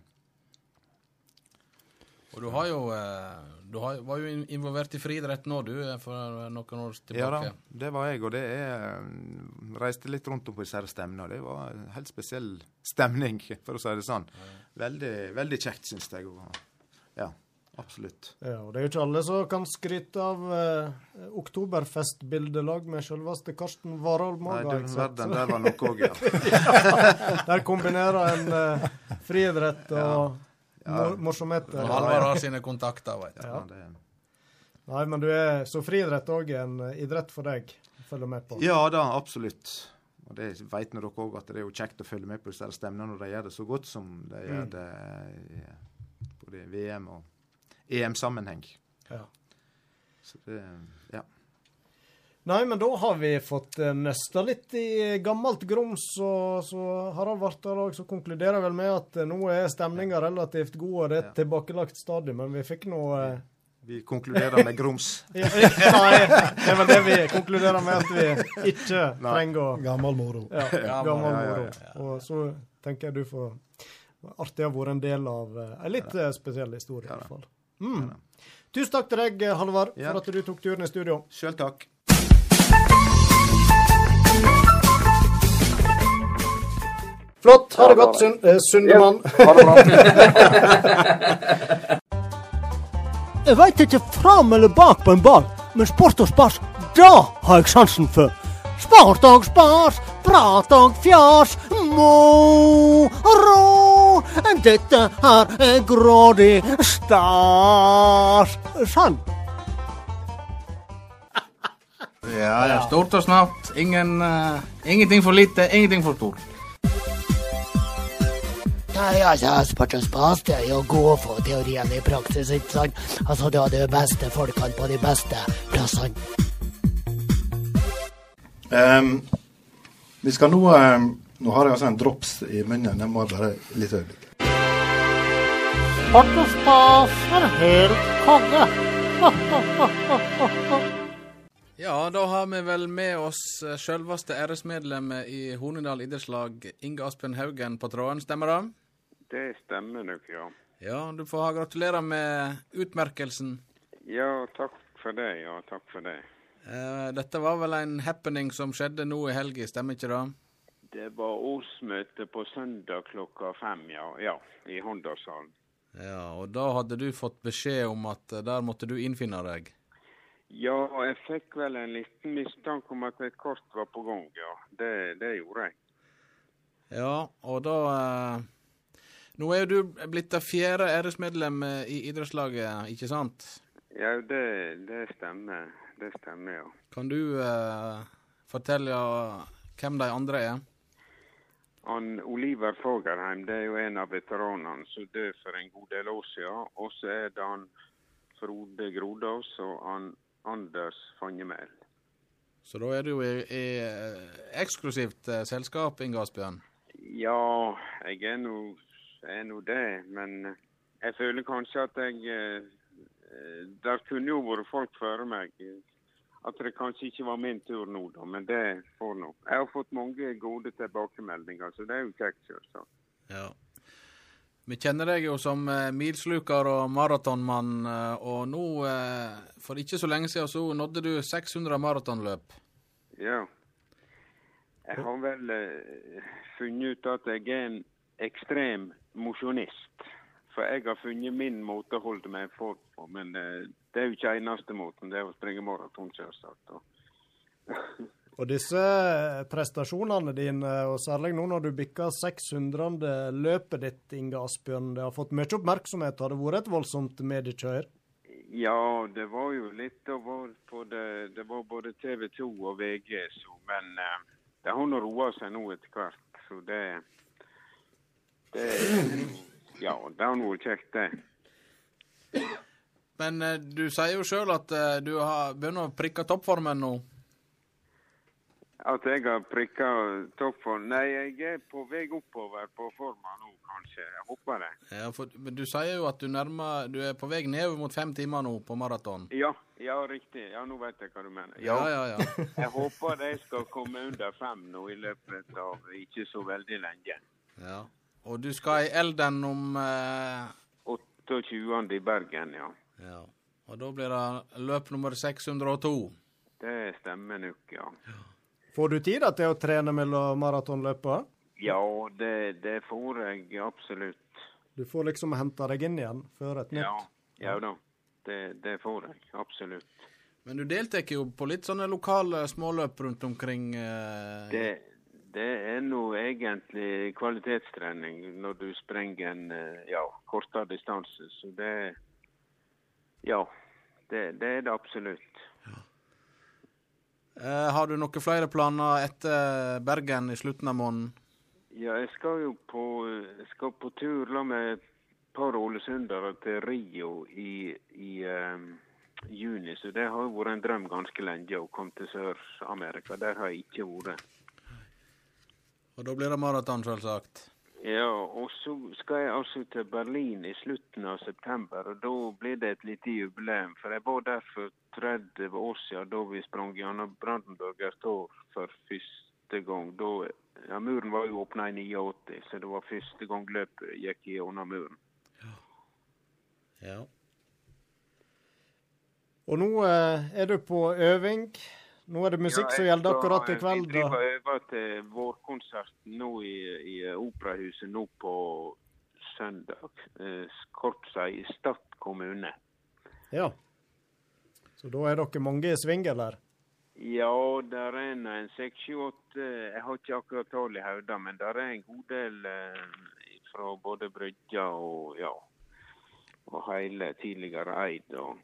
Og du har jo eh, Du har, var jo involvert i friidrett nå, du, eh, for noen år tilbake. Ja da, det var jeg, og det er mm, Reiste litt rundt om på disse stevnene, og det var en helt spesiell stemning, for å si det sånn. Veldig, veldig kjekt, syns jeg. Og, ja, absolutt. Ja, og Det er jo ikke alle som kan skryte av eh, oktoberfestbildelag med selveste Karsten Warholm. Nei, du verden, der var noe òg, ja. Der kombinerer en eh, friidrett og mor morsomheter. Og Halvard har sine kontakter, veit du. ja Nei, men du er, så friidrett òg en eh, idrett for deg å følge med på. ja da, absolutt. Og det vet dere òg, at det er jo kjekt å følge med på disse stevnene når de gjør det så godt som de gjør det i både i VM og EM-sammenheng. Ja. Så det Ja. Nei, men da har vi fått nøsta litt i gammelt grums, og så Harald Vartdal òg, så konkluderer vel med at eh, nå er stemninga relativt god, og det er et tilbakelagt stadium, men vi fikk nå eh, Vi konkluderer med grums. ja, Nei, det er vel det vi konkluderer med, at vi ikke trenger å Gammel moro. Ja, gammel ja, moro. Og så tenker jeg du får Artig å ha vært en del av eh, en litt eh, spesiell historie, i hvert fall. Mm. Tusen takk til deg, eh, Halvard, for at du tok turen i studio. Sjøl takk. Flott. Ha det godt. Sund eh, Sundemann. Ha det bra. Jeg veit ikke fram eller bak på en ball, men sport og spas, da har jeg sansen for. Sport og spas, prat og fjas, moro. Dette her er grådig stas. Sann. Ja, ja. Stort og snart, Ingen, uh, ingenting for lite, ingenting for stort. Nei, altså, sport og spas det er jo god å få teorien i praksis, ikke sant? Altså, du har de beste folkene på de beste plassene. Um, vi skal nå um, Nå har jeg altså en drops i munnen. Jeg må bare litt øyeblikk. Spas er helt konge. Ja, da har vi vel med oss eh, selveste æresmedlemmet i Hornindal idrettslag, Inge Aspen Haugen, på tråden. Stemmer det? Det stemmer nok, ja. Ja, du får ha gratulerer med utmerkelsen. Ja, takk for det. Ja, takk for det. Eh, dette var vel en happening som skjedde nå i helga, stemmer ikke det? Det var årsmøte på søndag klokka fem, ja. Ja, i Håndalshallen. Ja, og da hadde du fått beskjed om at eh, der måtte du innfinne deg. Ja, jeg fikk vel en liten mistanke om at et kort var på gang, ja. Det, det gjorde jeg. Ja, og da eh, Nå er jo du blitt det fjerde æresmedlemmet i idrettslaget, ikke sant? Ja, det, det stemmer. Det stemmer, ja. Kan du eh, fortelle hvem de andre er? Han Oliver Fagerheim det er jo en av veteranene som døde for en god del år siden. Og så er det han Frode Grodås og han Anders Fangemel. Så da er du i, i eh, eksklusivt eh, selskap, Inge Asbjørn? Ja, jeg er nå er nå det, men jeg føler kanskje at jeg eh, eh, Der kunne jo vært folk før meg. eh, At det kanskje ikke var min tur nå, da, men det får nå. Jeg har fått mange gode tilbakemeldinger, så det er jo kjekt, selvsagt. Ja. Vi kjenner deg jo som eh, milsluker og maratonmann, eh, og nå, eh, for ikke så lenge siden, så nådde du 600 maratonløp. Ja. Jeg har vel eh, funnet ut at jeg er en ekstrem mosjonist. For jeg har funnet min måte å holde meg i form på. Men eh, det er jo ikke eneste måten. Det er å springe maraton, selvsagt. Og disse prestasjonene dine, og særlig nå når du bikker 600. løpet ditt, Inge Asbjørn, det har fått mye oppmerksomhet. Har det vært et voldsomt mediekjør? Ja, det var jo litt på det Det var både TV 2 og VG, så, men eh, det har nå roa seg nå etter hvert. Så det Det Ja, det er noe kjekt, det. Men eh, du sier jo sjøl at eh, du har begynner å prikke toppformen nå. At jeg har prikka toppformen? Nei, jeg er på vei oppover på forma nå, kanskje. Jeg håper det. Ja, for, men du sier jo at du nærmer Du er på vei nedover mot fem timer nå på maraton. Ja, ja, riktig. Ja, nå vet jeg hva du mener. Ja, ja, ja. jeg håper de skal komme under fem nå i løpet av ikke så veldig lenge. ja. Og du skal i Elden om eh, 28. i Bergen, ja. Ja. Og da blir det løp nummer 602. Det stemmer nok, ja. Får du tid til å trene mellom maratonløpene? Ja, det, det får jeg absolutt. Du får liksom hente deg inn igjen før et nytt? Ja, ja da. Det, det får jeg absolutt. Men du deltar jo på litt sånne lokale småløp rundt omkring. Eh, Det, det er nå egentlig kvalitetstrening når du sprenger en eh, ja, kortere distanse. Så det Ja, det, det er det absolutt. eh, har du noen flere planer etter Bergen i slutten av måneden? Ja, jeg skal jo på, skal på tur la med et par ålesundere til Rio i, i um, juni. Så det har jo vært en drøm ganske lenge å komme til Sør-Amerika. Der har jeg ikke vært. Og da blir det maraton, selvsagt. Ja, og så skal jeg altså til Berlin i slutten av september. og Da blir det et lite jubileum. For jeg var der for 30 år siden da vi sprang gjennom Brandenburger Tor for første gang. Da, ja, Muren var jo åpna i 89, så det var første gang løpet gikk gjennom muren. Ja. ja. Og nå eh, er du på øving. Nå er det musikk Ja, som gjelder akkurat i kveld. Vi driver og øver til vårkonserten nå i, i Operahuset nå på søndag. Eh, kort sagt i Stad kommune. Ja. Så da er dere mange i sving, eller? Ja, der er en, en seks, sju, åtte Jeg har ikke akkurat tall i hodet, men der er en god del eh, fra både Brygja og ja, og hele tidligere Eid og.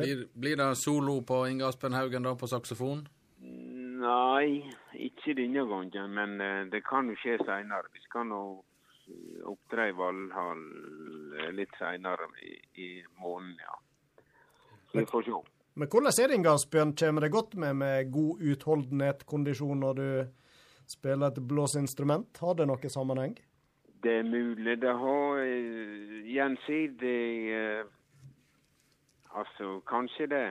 Blir, blir det solo på Inge Aspen Haugen da, på saksofon? Nei, ikke denne gangen, men eh, det kan jo skje seinere. Vi skal nå eh, opptre i Valhall eh, litt seinere i, i måneden, ja. Så vi får se. Men hvordan er det, Inge Asbjørn? Kommer det godt med med god utholdenhet, kondisjon, når du spiller et blåseinstrument? Har det noe sammenheng? Det er mulig det har gjensidig Altså, kanskje det.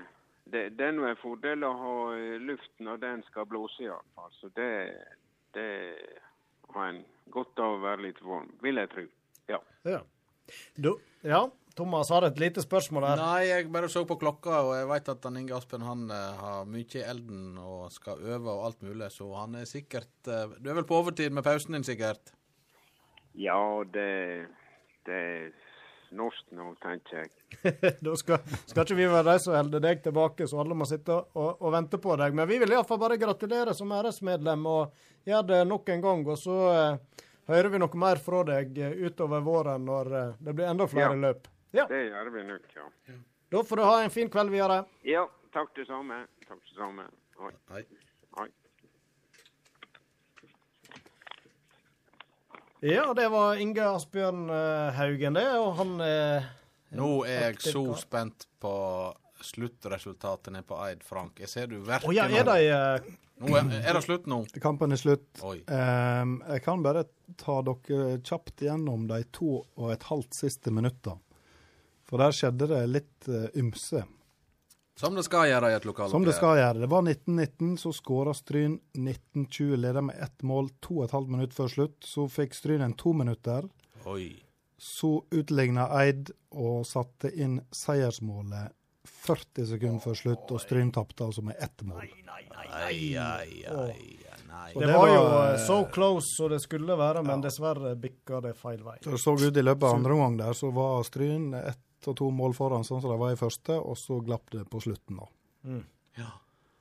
Det, det er nå en fordel å ha eh, luft når den skal blåse, iallfall. Så det, det har en godt av å være litt varm, vil jeg tro. Ja. Ja. Du, ja, Thomas har et lite spørsmål her. Nei, jeg bare så på klokka, og jeg vet at han Inge Aspen han eh, har mye i elden og skal øve og alt mulig, så han er sikkert eh, Du er vel på overtid med pausen din, sikkert? Ja, det, det norsk nå, tenker jeg. da skal, skal ikke vi være de som holder deg tilbake, så alle må sitte og, og vente på deg. Men vi vil iallfall bare gratulere som æresmedlem og gjøre det nok en gang. Og så eh, hører vi noe mer fra deg eh, utover våren når eh, det blir enda flere Ja. løp. Ja. Det gjør vi nok, ja. Da får du ha en fin kveld videre. Ja, takk det samme. Takk det samme. Hei. Hei. Hei. Ja, det var Inge Asbjørn eh, Haugen, det. Og han er Nå er jeg aktiv så spent på sluttresultatet nede på Eid, Frank. Jeg ser du verken oh, ja, er de eh, nå er, er det slutt nå? Kampen er slutt. Oi. Ehm, jeg kan bare ta dere kjapt gjennom de to og et halvt siste minutta. For der skjedde det litt ymse. ymse. Som det skal gjøre i et lokaloppgjør. Som det skal gjøre. Det var 1919, så skåra Stryn 19-20, leda med ett mål to og et halvt minutt før slutt. Så fikk Stryn en to minutter. Oi. Så utligna Eid og satte inn seiersmålet 40 sekunder før slutt, og Stryn tapte altså med ett mål. Nei, nei, nei, Nei. nei, Det det var jo eh, so close som det skulle være, men dessverre bikka det feil vei. Det så ut i løpet av andre omgang der, så var Stryn ett og to mål foran, sånn som de var i første, og så glapp det på slutten, da.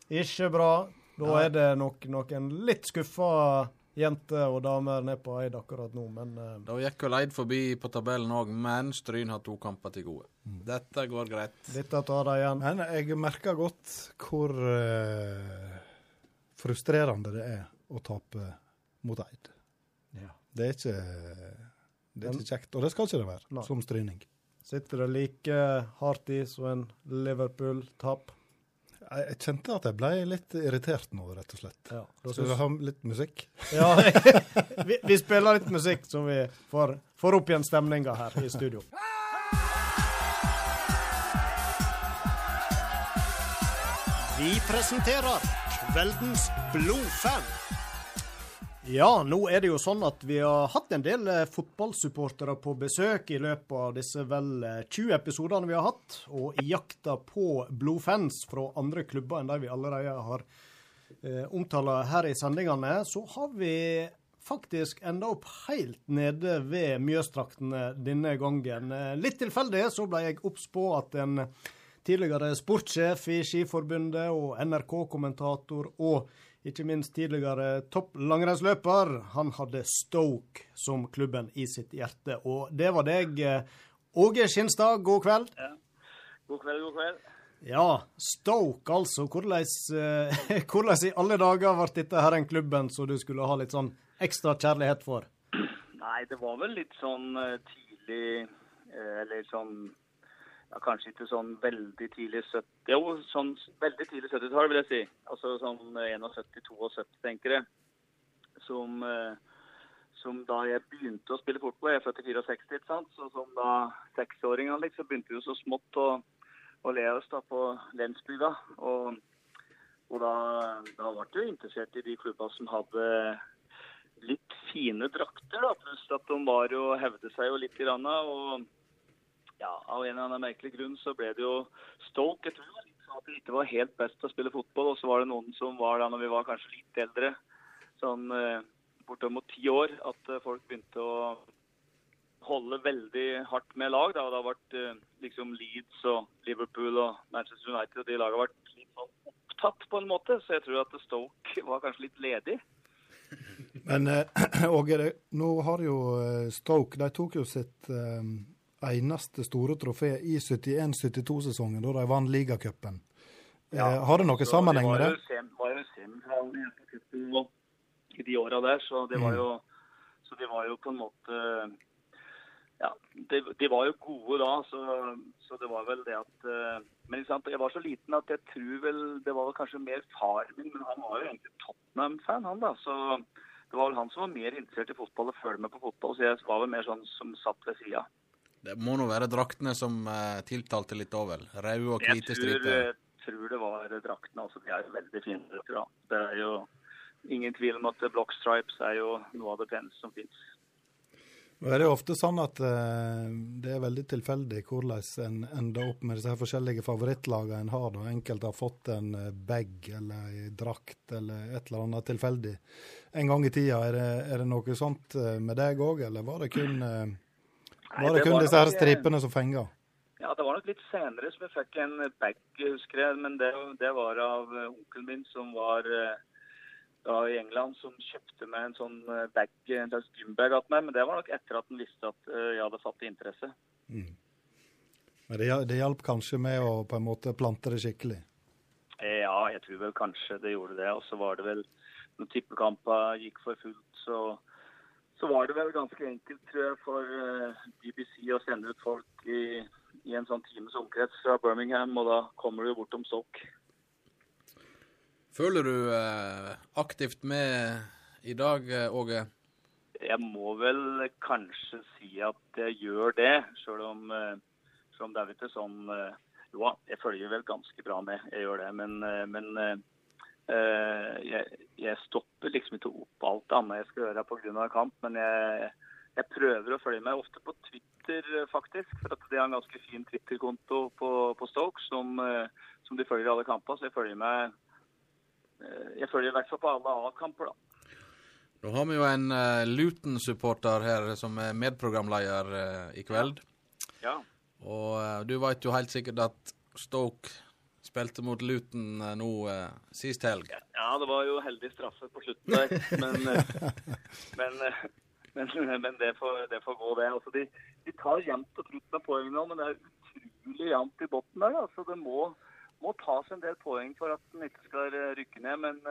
Ikke bra. Da er det nok noen litt skuffa jenter og damer nede på Eid akkurat nå, men uh... Da gikk vel Eid forbi på tabellen òg, men Stryn har to kamper til gode. Dette går greit. dette tar de igjen. Men jeg merker godt hvor uh, frustrerende det er å tape mot Eid. Ja. Det er ikke, det er ikke kjekt, og det skal ikke det være, Nei. som stryning. Sitter det like hardt i som en Liverpool-tap? Jeg, kjente at jeg ble litt irritert nå, rett og slett. Ja, Skal Skal vi ha litt musikk? Ja, vi, vi spiller litt musikk, så vi får, får opp igjen stemninga her i studio. Vi presenterer Kveldens blodfan. Ja, nå er det jo sånn at vi har hatt en del eh, fotballsupportere på besøk i løpet av disse vel eh, 20 episodene vi har hatt. Og i jakta på blodfans fra andre klubber enn de vi allerede har eh, omtala her i sendingene, så har vi faktisk enda opp helt nede ved Mjøstraktene denne gangen. Eh, Litt tilfeldig så ble jeg obs på at en tidligere sportssjef i Skiforbundet og NRK-kommentator og ikke minst tidligere topp langrennsløper, han hadde Stoke som klubben i sitt hjerte. Og det var deg, eh, Åge Skinstad. God kveld. God kveld, god kveld. Ja, Stoke altså. Hvordan, eh, hvordan i alle dager ble dette her en klubben som du skulle ha litt sånn ekstra kjærlighet for? Nei, det var vel litt sånn eh, tidlig Eller sånn ja, Kanskje ikke sånn veldig tidlig 70 Jo, sånn veldig tidlig 70-tall, vil jeg si. Altså sånn 71-72, tenker jeg. Som, eh, som da jeg begynte å spille fotball. Jeg er født i 64, ikke sant. Så som da seksåringene liksom, begynte vi så smått å, å le oss da på lensbygda. Og, og da, da ble jeg interessert i de klubbene som hadde litt fine drakter, da, pluss at de var jo, hevde seg jo litt i randa, og ja, av en eller annen merkelig grunn så ble det jo Stoke, jeg tror det var at det ikke var helt best å spille fotball. Og så var det noen som var da når vi var kanskje litt eldre, sånn eh, bortimot ti år, at eh, folk begynte å holde veldig hardt med lag. Da. Det har vært eh, liksom Leeds og Liverpool og Manchester United, og de lagene har vært litt sånn opptatt på en måte. Så jeg tror at Stoke var kanskje litt ledig. Men Åge, nå har jo Stoke De tok jo sitt eneste store trofé i 71-72-sesongen, da de vant ligacupen. Eh, har det noe så sammenheng med var det? sem- var jo semifinalen i de åra der, så det var Mm. jo så de var jo på en måte Ja, de, de var jo gode da, så, så det var vel det at eh, Men sant, jeg var så liten at jeg tror vel Det var kanskje mer far min, men han var jo egentlig Tottenham-fan, han da. Så det var vel han som var mer interessert i fotball og følge med på fotball, så jeg var vel mer sånn som satt ved sida. Det må nå være draktene som eh, tiltalte litt òg, vel? Røde og hvite striper. jeg tror det var draktene. altså De er jo veldig fine. da. Det er jo ingen tvil om at Block Stripes er jo noe av det peneste som fins. Nå er det jo ofte sånn at eh, det er veldig tilfeldig hvordan en ender opp med disse her forskjellige favorittlagene en har. da. Enkelte har fått en eh, bag eller en drakt eller et eller annet tilfeldig. En gang i tida, er det, er det noe sånt eh, med deg òg, eller var det kun, eh, Nei, var det det kun disse her eh, stripene som fenga? Ja, det var nok litt senere som jeg fikk en bag, husker jeg. Men det, det var av eh, onkelen min som var eh, da i England, som kjøpte meg en sånn eh, bag, en slags gymbag av meg. Men det var nok etter at han visste at eh, jeg hadde fattet interesse. Mm. Men det, det hjalp kanskje med å på en måte plante det skikkelig? Eh, Ja, jeg tror vel kanskje det gjorde det. Og så var det vel når tippekampa gikk for fullt, så, så var det vel ganske enkelt, tror jeg, for eh, BBC å sende ut folk i, i en sånn times omkrets fra Birmingham, og da kommer du bortom Stoke. Føler du eh, aktivt med i dag, eh, Åge? Jeg må vel kanskje si at jeg gjør det, selv om, eh, selv om det er ikke sånn Jo da, jeg følger vel ganske bra med, jeg gjør det. Men, men jeg, jeg stopper liksom ikke opp alt annet jeg skal gjøre pga. kamp. Men jeg, jeg prøver å følge med, ofte på Twitter eh, faktisk. For at de har en ganske fin Twitter-konto på, på Stoke som, eh, som de følger i alle kamper. Så jeg følger med eh, Jeg følger i hvert fall på alle A-kamper, da. Nå har vi jo en uh, Luton-supporter her som er medprogramleder uh, i kveld. Ja. Og uh, du vet jo helt sikkert at Stoke spilte mot Luton eh, nå eh, sist helg. Ja, det var jo heldig straffe på slutten der, men, eh, men, men, men det, får, det får gå, det. Altså, de, de tar jevnt og trutt med poeng nå, men det er utrolig jevnt i bunnen der. Altså, det må, må tas en del poeng for at den ikke skal rykke ned. Men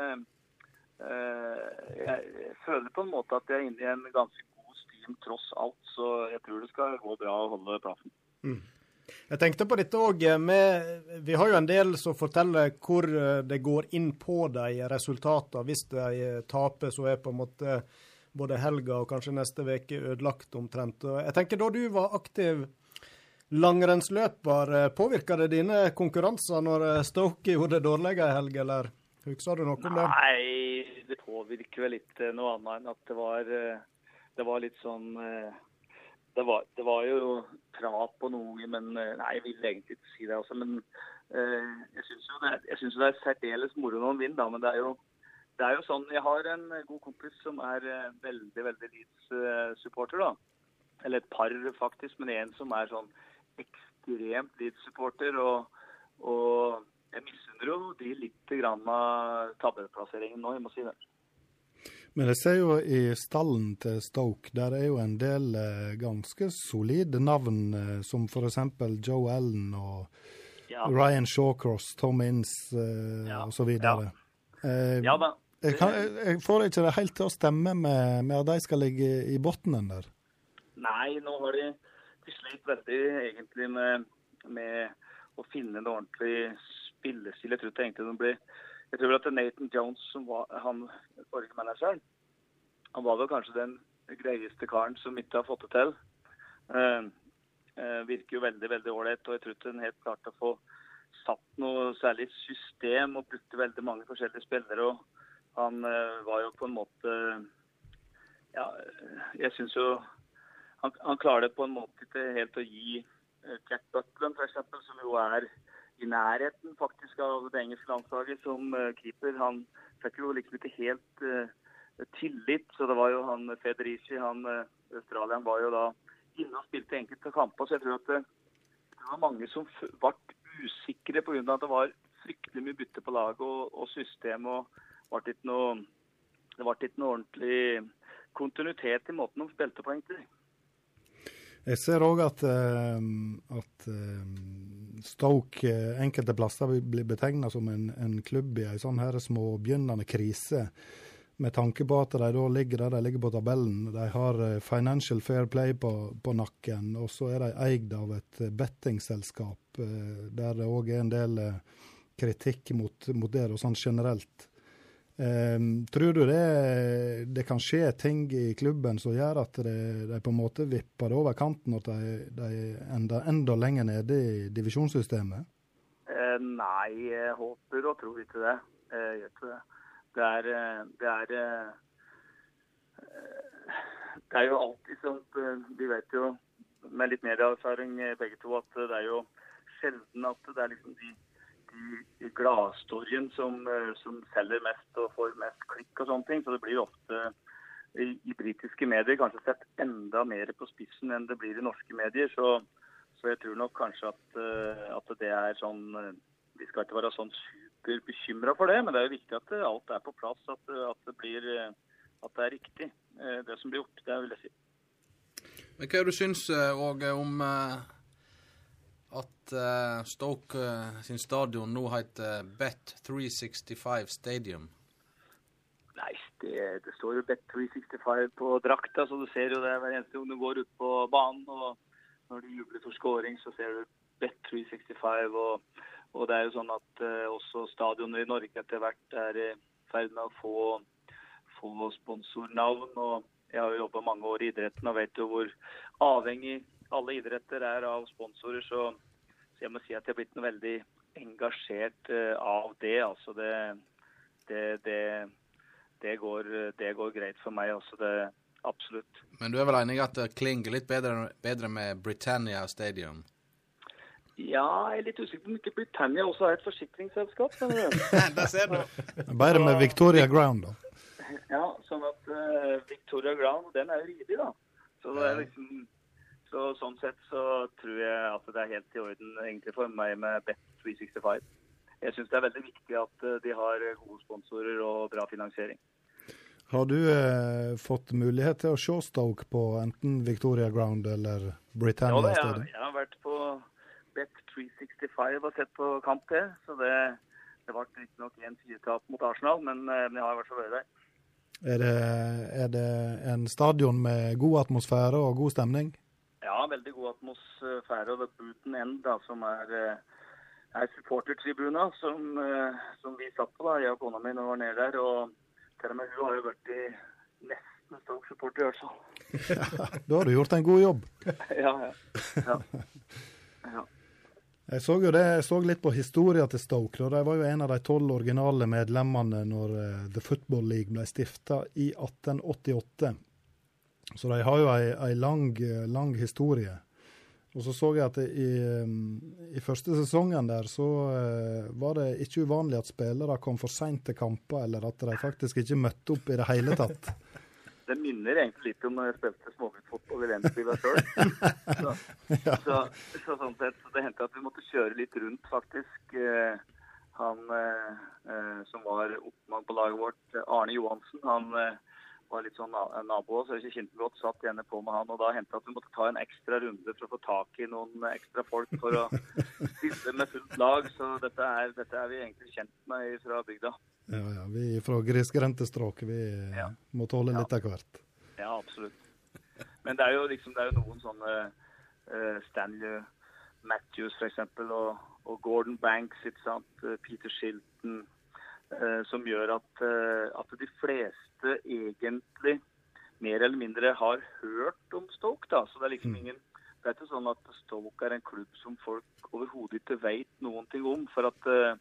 eh, jeg, føler på en måte at jeg er inne i en ganske god stim tross alt, så jeg tror det skal gå bra å holde plassen. Jeg tenkte på dette òg. Vi har jo en del som forteller hvor eh, det går inn på de resultatene. Hvis de eh, taper, så er på en måte både helga og kanskje neste uke ødelagt omtrent. Jeg tenker Da du var aktiv langrennsløper, eh, påvirka det dine konkurranser når eh, Stoke gjorde det dårligere i helg, eller husker du noe om det? Nei, det påvirker vel ikke noe annet enn at det var, eh, det var litt sånn eh, det var, det var jo prat på noe, men eh, nei, jeg vil egentlig ikke si det. også, Men eh, jeg syns jo, jo det er særdeles moro når man vinner, da. Men det er jo det er jo sånn, Jeg har en god kompis som er eh, veldig veldig Leeds-supporter. da. Eller et par, faktisk, men en som er sånn ekstremt Leeds-supporter. Og, og jeg misunner jo de litt grann av tabellplasseringen nå, jeg må si det. Men jeg ser jo i stallen til Stoke, der er jo en del eh, ganske solide navn, eh, som f.eks. Joe Allen og Ja. Ryan Shawcross, Tom Inns eh, Ja. osv. Eh, Ja da. jeg, kan, jeg, får ikke det helt til å stemme med, med at de skal ligge i bunnen der. Nei, nå har de, de slitt veldig egentlig med, med å finne en ordentlig spillestil. Jeg tror egentlig de blir Jeg tror vel at Nathan Jones, som var han forrige manageren, han var vel kanskje den greieste karen som ikke har fått det til. Uh, uh, virker jo veldig veldig ålreit, og jeg tror ikke han helt klarte å få satt noe særlig system og brukte veldig mange forskjellige spillere. og Han uh, var jo på en måte Ja, jeg syns jo han, han klarer på en måte ikke helt å gi Jack Butland, f.eks., som jo er i nærheten faktisk av det engelske landslaget som eh, keeper. Han fikk jo liksom ikke helt eh, tillit, så det var jo han Federici, han uh, australieren, var jo da inne og spilte enkelte kamper. Så jeg tror at det, det var mange som ble usikre pga. at det var fryktelig mye bytte på laget og, og system. og ble ikke noe, Det ble ikke noe ordentlig kontinuitet i måten de spilte på, egentlig. Jeg ser òg at, eh, at eh, Stoke eh, enkelte plasser vil bli betegna som en, en klubb i ei sånn her småbegynnende krise. Med tanke på at de da ligger der de ligger på tabellen. De har eh, Financial Fair Play på, på nakken, og så er de eid av et eh, bettingselskap der det òg er en del kritikk mot, mot det og sånn generelt. Eh, tror du det, det kan skje ting i klubben som gjør at de, på en måte vipper det over kanten, og at de, de er enda, lenger nede i divisjonssystemet? Eh, nei, jeg håper og tror ikke det. Jeg gjør ikke det. Det er, eh, det er eh, eh, Det er jo alltid sånn eh, Vi vet jo med litt medieerfaring eh, begge to at det er jo sjelden at det er liksom de, gladstoryen som, eh, som selger mest og får mest klikk og sånne ting. Så det blir ofte i, i britiske medier kanskje sett enda mer på spissen enn det blir i norske medier. Så, så jeg tror nok kanskje at, eh, at det er sånn eh, Vi skal ikke være sånn superbekymra for det, men det er jo viktig at alt er på plass. At, at, det, blir, at det er riktig, det som blir gjort. Det vil jeg si. Men hva er det du syns Åge, om at uh, Stoke uh, sin stadion nå heter Bet365 Stadium? Nei, det, det står jo Bet365 på drakta, så du ser jo det hver eneste gang du går ut på banen. og Når du jubler for scoring, så ser du Bet365. Og, og det er jo sånn at uh, også stadioner i Norge etter hvert er i ferd med å få, få sponsornavn. og Jeg har jo jobba mange år i idretten og vet jo hvor avhengig alle idretter er av sponsorer. Så, så jeg må si at jeg har blitt noe veldig engasjert eh, av det. altså det, det, det det går, det går greit for meg Altså det absolutt. Men du er vel enig i at det klinger litt bedre, bedre med Britannia Stadium? Ja, jeg er litt usikker på om ikke Britannia også er et forsikringsselskap. Der ser du. Bare med Victoria Ground, da. Ja, sånn at uh, Victoria Ground, den er jo rivig, da. Så det er liksom så sånn sett så tror jeg at det er helt i orden egentlig for meg med Bet365. Jeg syns det er veldig viktig at eh, de har gode sponsorer og bra finansiering. Har du eh, fått mulighet til å se Stoke på enten Victoria Ground eller Britannia Ja, jeg, jeg har vært på Bet365 og sett på kamp til, så det, det ble riktignok 1-4-tap mot Arsenal, men eh, jeg har i hvert fall vært der. Er det, er det en stadion med god atmosfære og god stemning? Ja, veldig god atmosfære. Og det er Booten End, da, som er, eh, er supportertribuna som, eh, som vi satt på, da, jeg og kona mi, når vi var nede der. Og til og med hun har jo vært i nesten Stoke-supporter, i hvert fall. Da har du gjort en god jobb. ja, ja. ja. ja. Jeg så jo det, jeg så litt på historien til Stoke. og De var jo en av de tolv originale medlemmene når eh, The Football League ble stifta i 1888. Så de har jo ei, ei lang, lang historie. Og så så jeg at i, eh, i første sesongen der så eh, var det ikke uvanlig at spillere kom for seint til kamper, eller at de faktisk ikke møtte opp i det hele tatt. Det minner egentlig litt om når jeg spilte småguttfotball i Lensbygda sjøl. Så, så, så sånn sett, så det hendte at vi måtte kjøre litt rundt, faktisk. Eh, Han eh, eh, som var oppmann på laget vårt, Arne Johansen, han eh, var litt sånn na- nabo, så jeg kjente godt, satt gjerne på med han. Og da hendte det at vi måtte ta en ekstra runde for å få tak i noen ekstra folk for å stille med fullt lag. Så dette er, dette er vi egentlig kjent med fra bygda. Ja, ja, Vi fra grisgrendte strøk, vi ja. må tåle litt av hvert. Ja, absolutt. Men det er jo liksom det er jo noen sånne uh, Stanley Matthews f.eks. Og, og Gordon Banks, ikke sant? eh, Peter Shilton, som gjør at, eh, at de fleste egentlig mer eller mindre har hørt om Stoke. da, så Det er liksom ingen det er ikke sånn at Stoke er en klubb som folk overhodet ikke vet noen ting om. for at eh,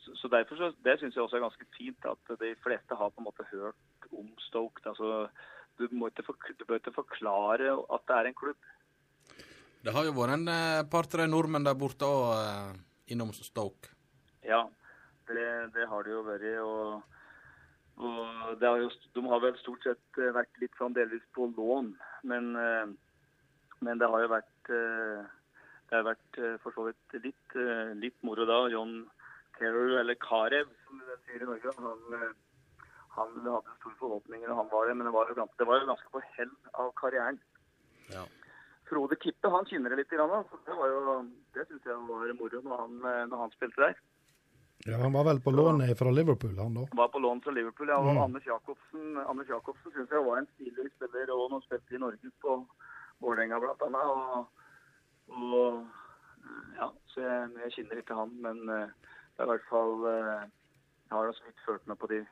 så, derfor så, Det syns jeg også er ganske fint at de fleste har på en måte hørt om Stoke. Altså, du, må ikke du bør ikke forklare at det er en klubb. Det har jo vært en eh, par-tre nordmenn der borte òg innom Stoke. Ja, det, det har det jo vært. Og, og det har jo, de har vel stort sett eh, vært litt sånn delvis på lån. Men, eh, men det har jo vært eh, det har vært for så vidt litt, litt moro da. John Carew, eller Carew, som de sier i Norge, han, han hadde store forhåpninger, han var det. Men det var jo ganske, det var jo ganske på hell av karrieren. Ja. Frode Kippe han kjenner det litt. Grann, så det var jo, det syns jeg var moro når han, når han spilte der. Ja, Han var vel på lån fra Liverpool, han da? Var på lån fra Liverpool. ja, og Mm. Anders Jacobsen Anders Jacobsen syns jeg var en stilig spiller, og han spilte i Norge på Vålerenga bl.a. Og, og ja, så jeg, jeg kjenner ikke han, men uh, det er i hvert fall uh, Jeg har da så vidt følt meg på de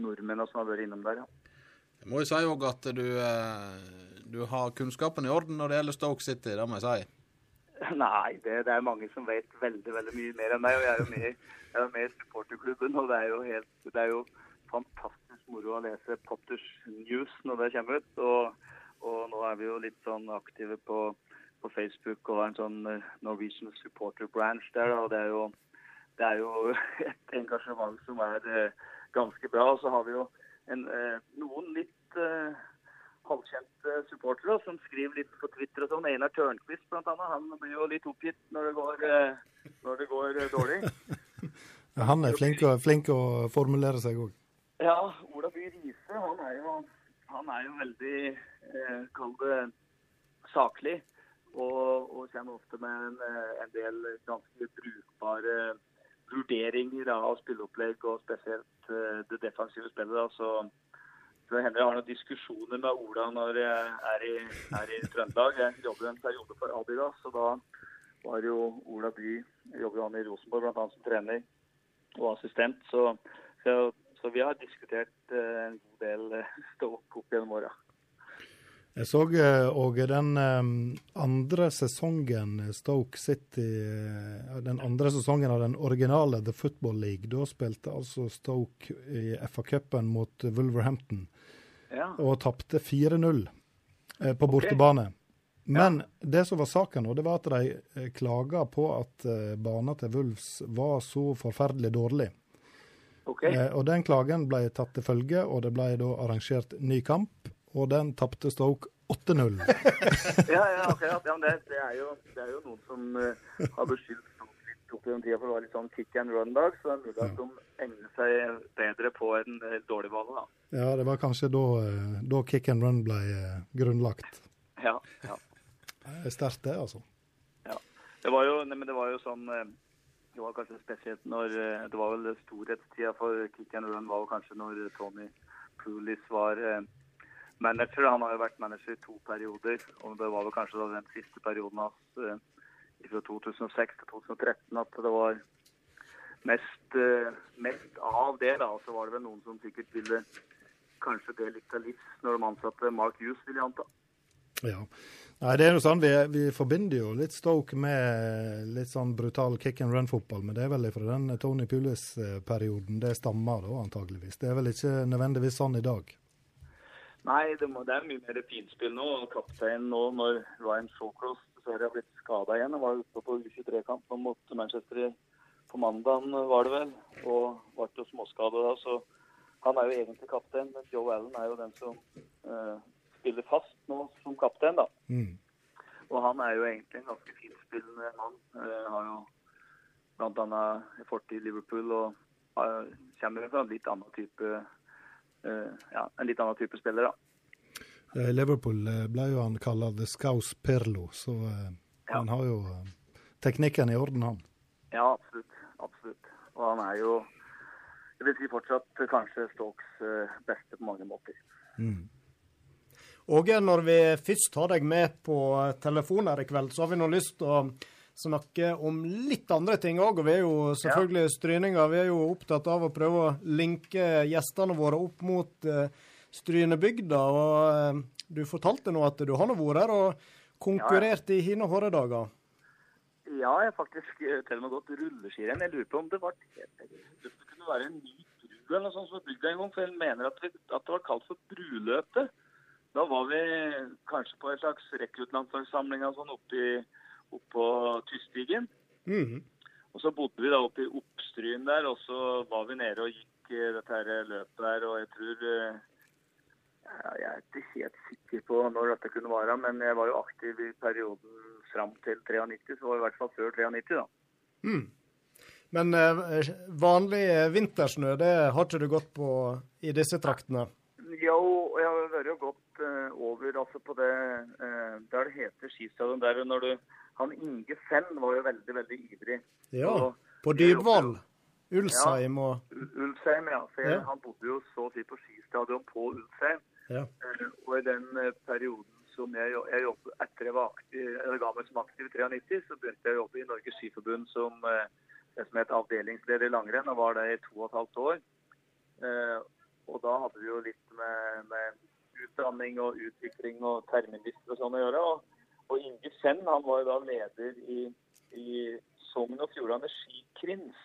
nordmennene som har vært innom der, ja. Jeg må jo si òg at du, uh, du har kunnskapen i orden når det gjelder Stoke City, det må jeg si. Nei, det, det er mange som vet veldig veldig mye mer enn meg. og Jeg er jo med, jeg er med i supporterklubben, og det er helt, det er jo fantastisk moro å lese Potters News når det kommer ut. Og, og nå er vi jo litt sånn aktive på, på Facebook og har en sånn eh, Norwegian supporter branch der. og det er jo, det er jo et engasjement som er eh, ganske bra. Og så har vi jo en, eh, noen litt halvkjente supportere som skriver litt på Twitter og sånn. Einar Tørnquist annet, han blir jo litt oppgitt når det går, eh, når det går eh, dårlig. Han er flink, flink å formulere seg òg. Ja, Ola By Riise, han er jo, han er jo veldig, eh, kall det, saklig. Og, og kommer ofte med en, eh, en del ganske brukbare vurderinger av spilleopplegg, og spesielt eh, det defensive spillet. da, så det hender jeg har noen diskusjoner med Ola når jeg er i, er i Trøndelag. Jeg jobber en periode for Adidas, så da var jo Ola By jobber han i Rosenborg annet som trener og assistent. Så, så, så vi har diskutert eh, en god del eh, Stoke opp gjennom åra. Jeg så òg den eh, andre sesongen Stoke City Den andre sesongen av den originale The Football League. Da spilte altså Stoke i FA-cupen mot Wolverhampton Ja. og tapte 4-0 eh, på bortebane. Men det som var saken, nå, det var at de eh, klaga på at eh, banen til Wulfs var så forferdelig dårlig. Okay. Eh, og Den klagen ble tatt til følge, og det ble da arrangert ny kamp. Og den tapte Stoke 8-0. ja, ja, okay, ja, men det, det, er jo, det er jo noen som har beskyldt Litt opp gjennom tida for å var litt sånn kick and run-dag, så det er mulig at de egner seg bedre på en eh, dårlig bane. da. Ja, det var kanskje da, eh, da kick and run ble eh, grunnlagt. Ja, ja. Det er sterkt, det, altså. Det var jo, men det var jo sånn Det var kanskje spesielt når Det var vel storhetstida for kick and run var kanskje når Tony Poolis var manager. Han har jo vært manager i to perioder, og det var vel kanskje den siste perioden hans fra 2006 til 2013 at det var mest, eh, mest av det. da, Så var det vel noen som sikkert ville kanskje det litt av livs når de ansatte Mark Hughes, vil jeg anta. Ja. Nei, det er jo sånn, vi, vi forbinder jo litt Stoke med litt sånn brutal kick and run-fotball, men det er vel fra den Tony Pulis-perioden det stammer da, antageligvis. Det er vel ikke nødvendigvis sånn i dag. Nei, det, må, det er mye mer finspill nå. Kapteinen nå, når Ryan Shawcross dessverre har blitt skada igjen, Jeg var ute på U23-kamp mot Manchester på mandagen, var det vel, og ble jo småskada da. Så han er jo egentlig kaptein, men Joe Allen er jo den som uh, spiller fast nå som kaptein, da. Mm. Og han er jo egentlig en ganske finspillende mann. Uh, har jo bl.a. fortid i Liverpool og uh, kommer fra en litt annen type uh, ja, en litt annen type spiller, da. I Liverpool eh, ble jo han kalla The Scouse Perlo, så eh, han har jo eh, teknikken i orden, han. Ja, absolutt. absolutt. Og han er jo jeg vil si fortsatt kanskje Stokes eh, beste på mange måter. Mm. Åge, når vi først har deg med på telefon her i kveld, så har vi nå lyst til å snakke om litt andre ting òg. Og vi er jo selvfølgelig stryninger. Vi er jo opptatt av å prøve å linke gjestene våre opp mot uh, Strynebygda. Og eh, du fortalte nå at du har vært her og konkurrert i hine hårde Ja, jeg har faktisk eh, til og med gått rulleskirenn. Jeg lurer på om det var det kunne være en ny bru eller noe sånt som var bygd en gang. For jeg mener at, vi, at det var kalt for Bruløpet. Da var vi kanskje på en slags rekruttlandslagssamling sånn oppe i- oppe på Tystvigen. Mhm. Og så bodde vi da oppe i Oppstryn der, og så var vi nede og gikk eh, dette her løpet der. Og jeg tror Jeg er ikke helt sikker på når dette kunne være, men jeg var jo aktiv i perioden fram til 93, så var det i hvert fall før 93, da. Mm. Men eh, vanlig vintersnø, det har ikke du gått på i disse traktene? Jo, jeg har vært og gått eh, over altså på det eh, der det heter skistadion der. når du, Han Inge Fenn var jo veldig, veldig ivrig. Ja, Og på Dybvoll? Ulsheim og ja, Ulsheim, ja. For jeg, Ja. han bodde jo så å si på skistadion på Ulsheim. Ja. Eh, Og i den eh, perioden som jeg, jeg jobbet etter jeg var aktiv, jeg ga meg som aktiv i 93, så begynte jeg å jobbe i Norges Skiforbund som eh, det som het avdelingsleder i langrenn, og var det i to og et halvt år. Og da hadde vi jo litt med, med utdanning og utvikling og terminlister og sånn å gjøre. Og, og Inge Fenn han var jo da leder i, i Sogn og Fjordane skikrins.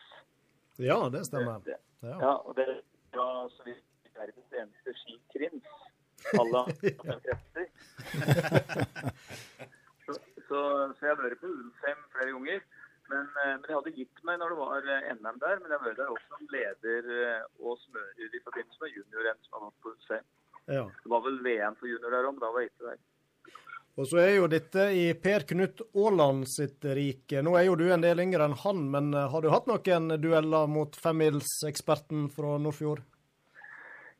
Ja, det stemmer. Ja. Ja, og det var så vidt verdens eneste skikrins. Alle andre krefter. så, så, så jeg har vært på Ulfheim flere ganger. Men, eh, men jeg hadde gitt meg når det var eh, NM der. Men jeg har vært der også som leder eh, og smører i forbindelse med junior-NM som har vært på Ulfheim. Ja. Det var vel VM for junior der òg, men da var jeg ikke der. Og så er jo dette i Per Knut Aaland sitt rike. Nå er jo du en del yngre enn han, men har du hatt noen dueller mot femmilseksperten fra Nordfjord?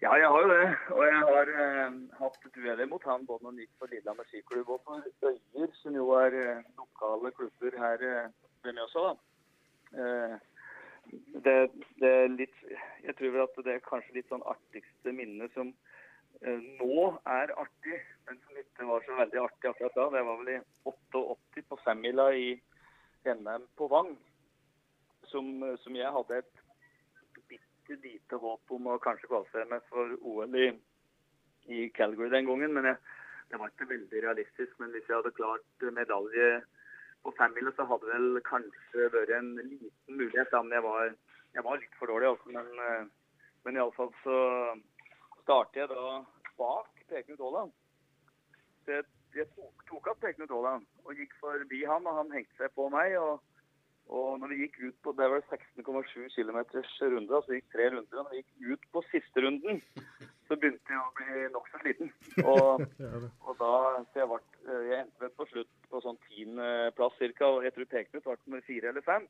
Ja, jeg har jo det. Og jeg har eh, hatt dueller mot han både når han gikk for Lillehammer skiklubb og for Øyer, som jo er eh, lokale klubber her eh, ved Mjøsa. da. Eh, det, det er litt Jeg tror vel at det er kanskje litt sånn artigste minnet som eh, nå er artig, men som ikke var så veldig artig akkurat da. Det var vel i 88 på femmila i NM på Vang, som, som jeg hadde et bitte lite håp om å kanskje kvalifisere meg for OL i, i Calgary den gangen. Men jeg, det var ikke veldig realistisk. Men hvis jeg hadde klart medalje på femmila, så hadde det vel kanskje vært en liten mulighet. Da. Men jeg var, jeg var litt for dårlig, også. Men, eh, men iallfall så starter jeg da bak Per Knut Aaland. Så jeg, tok, tok opp Per Aaland og gikk forbi han, og han hengte seg på meg. og og når vi gikk ut på det var 16,7 km runde, altså vi gikk tre runder. Og når vi gikk ut på siste runden, så begynte jeg å bli nokså sliten. Og, og da så jeg, ble, jeg endte vel på slutt på sånn tiendeplass ca. Og jeg tror Peknut ble nummer fire eller fem.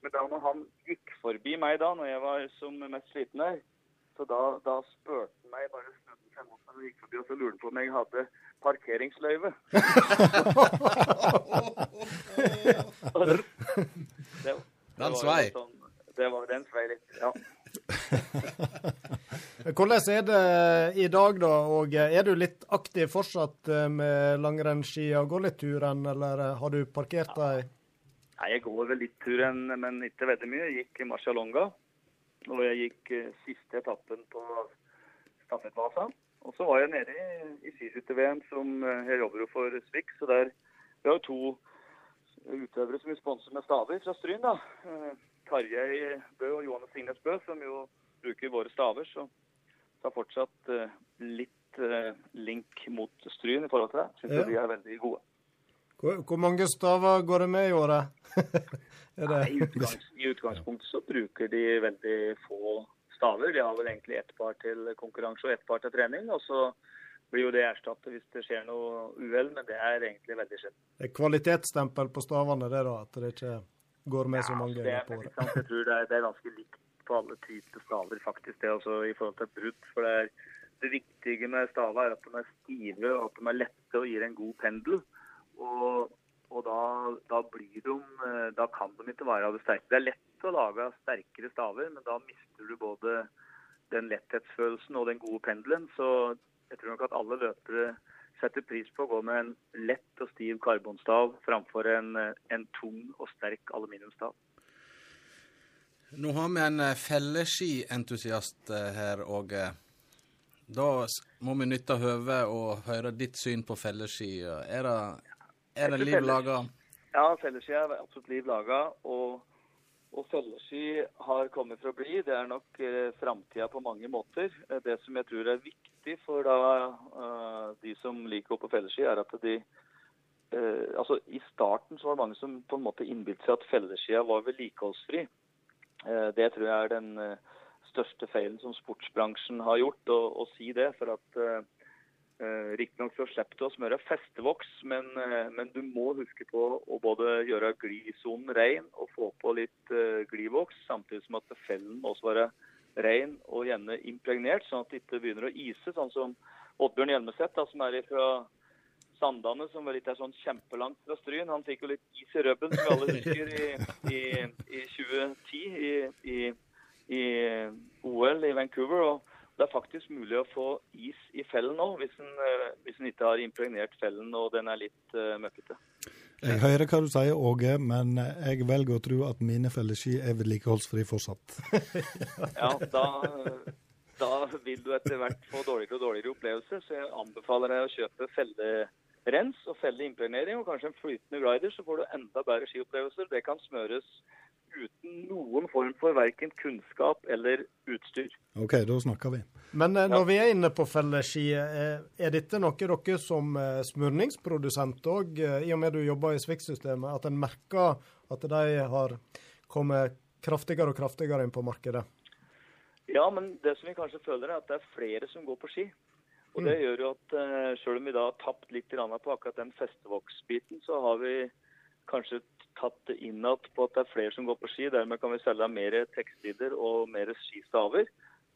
Men da når han gikk forbi meg da, når jeg var som mest sliten der, så da, da spurte han meg bare snudde seg mot meg og gikk forbi, og så lurte han på om jeg hadde parkeringsløyve. Den svei. Sånn, det var, den svei litt, ja. Hvordan er det i dag, da? Og er du litt aktiv fortsatt eh, med langrennsski og går litt turen, eller eh, har du parkert deg? Nei, Jeg går vel litt turen, men ikke veldig mye. Jeg gikk Marcialonga, og jeg gikk eh, siste etappen på stafettvasa. Og så var jeg nede i, i skiskytter-VM, som eh, jeg jobber jo for Swix. Så der vi har jo to utøvere som vi sponser med staver fra Stryn. da. Eh, Tarjei Bø og Johannes Signes Bø, som jo bruker våre staver. Så det har fortsatt eh, litt eh, link mot Stryn i forhold til det. Syns Ja. de er veldig gode. Hvor, hvor mange staver går det med i året? er det? I, utgangs, I utgangspunktet så bruker de veldig få staver. De har vel egentlig ett par til konkurranse og ett par til trening. Og så blir jo det erstattet hvis det skjer noe uhell, men det er egentlig veldig sjelden. Det er kvalitetsstempel på stavene, det da? At det ikke går med så mange Det er, på året? jeg tror det er, det er ganske likt på alle typer staver, faktisk, det også i forhold til brudd. For det, er, det viktige med staver er at de er stive, og at de er lette og gir en god pendel. Og, og da, da blir de eh, Da kan de ikke være av det sterke. Det er lett å lage sterkere staver, men da mister du både den letthetsfølelsen og den gode pendelen. Så jeg tror nok at alle løpere setter pris på å gå med en lett og stiv karbonstav framfor en, eh, en tung og sterk aluminiumsstav. Nå har vi en eh, felleskientusiast eh, her, og eh, da må vi nytte høvet og høre ditt syn på felleski. Er det, er det liv laga? Ja, felleski er absolutt liv laga. Og, og felleski har kommet for å bli. Det er nok eh, framtida på mange måter. Det som jeg tror er viktig for da, eh, de som liker å gå på felleski, er at de, eh, altså I starten så var det mange som på en måte innbilte seg at fellesskia var vedlikeholdsfri. Eh, det tror jeg er den eh, største feilen som sportsbransjen har gjort, å, si det. For at eh, eh, Riktignok så slipper du å smøre festevoks, men, eh, men du må huske på å både gjøre glisonen ren og få på litt eh, glivoks, samtidig som at fellen må også være ren og gjerne impregnert, sånn at det ikke begynner å ise, sånn som Oddbjørn Hjelmeset, da, som er fra Sandane, som vel ikke er sånn kjempelangt fra Stryn. Han fikk jo litt is i rubben, som vi alle husker, i, i, i 2010 i, i, OL i Vancouver. og det er faktisk mulig å få is i fellen nå, hvis en, eh, hvis en ikke har impregnert fellen og den er litt uh, møkkete. Jeg hører hva du sier, Åge, men jeg velger å tro at mine felleski er vedlikeholdsfri fortsatt. Ja, da, da vil du etter hvert få dårligere og dårligere opplevelser, så jeg anbefaler deg å kjøpe fellerens og felleimpregnering, og kanskje en flytende glider, så får du enda bedre skiopplevelser. Det kan smøres uten noen form for verken kunnskap eller utstyr. OK, da snakker vi. Men eh, når vi er inne på felleski, eh, er dette noe dere som eh, smurningsprodusent òg, eh, i og med du jobber i Swix-systemet, at en merker at de har kommet kraftigere og kraftigere inn på markedet? Ja, men det som vi kanskje føler er at det er flere som går på ski. Og det gjør jo at selv om vi da har tapt litt på akkurat den festevoksbiten, så har vi kanskje tatt innad på at det er flere som går på ski. Dermed kan vi selge mer tekstiler og mer skistaver.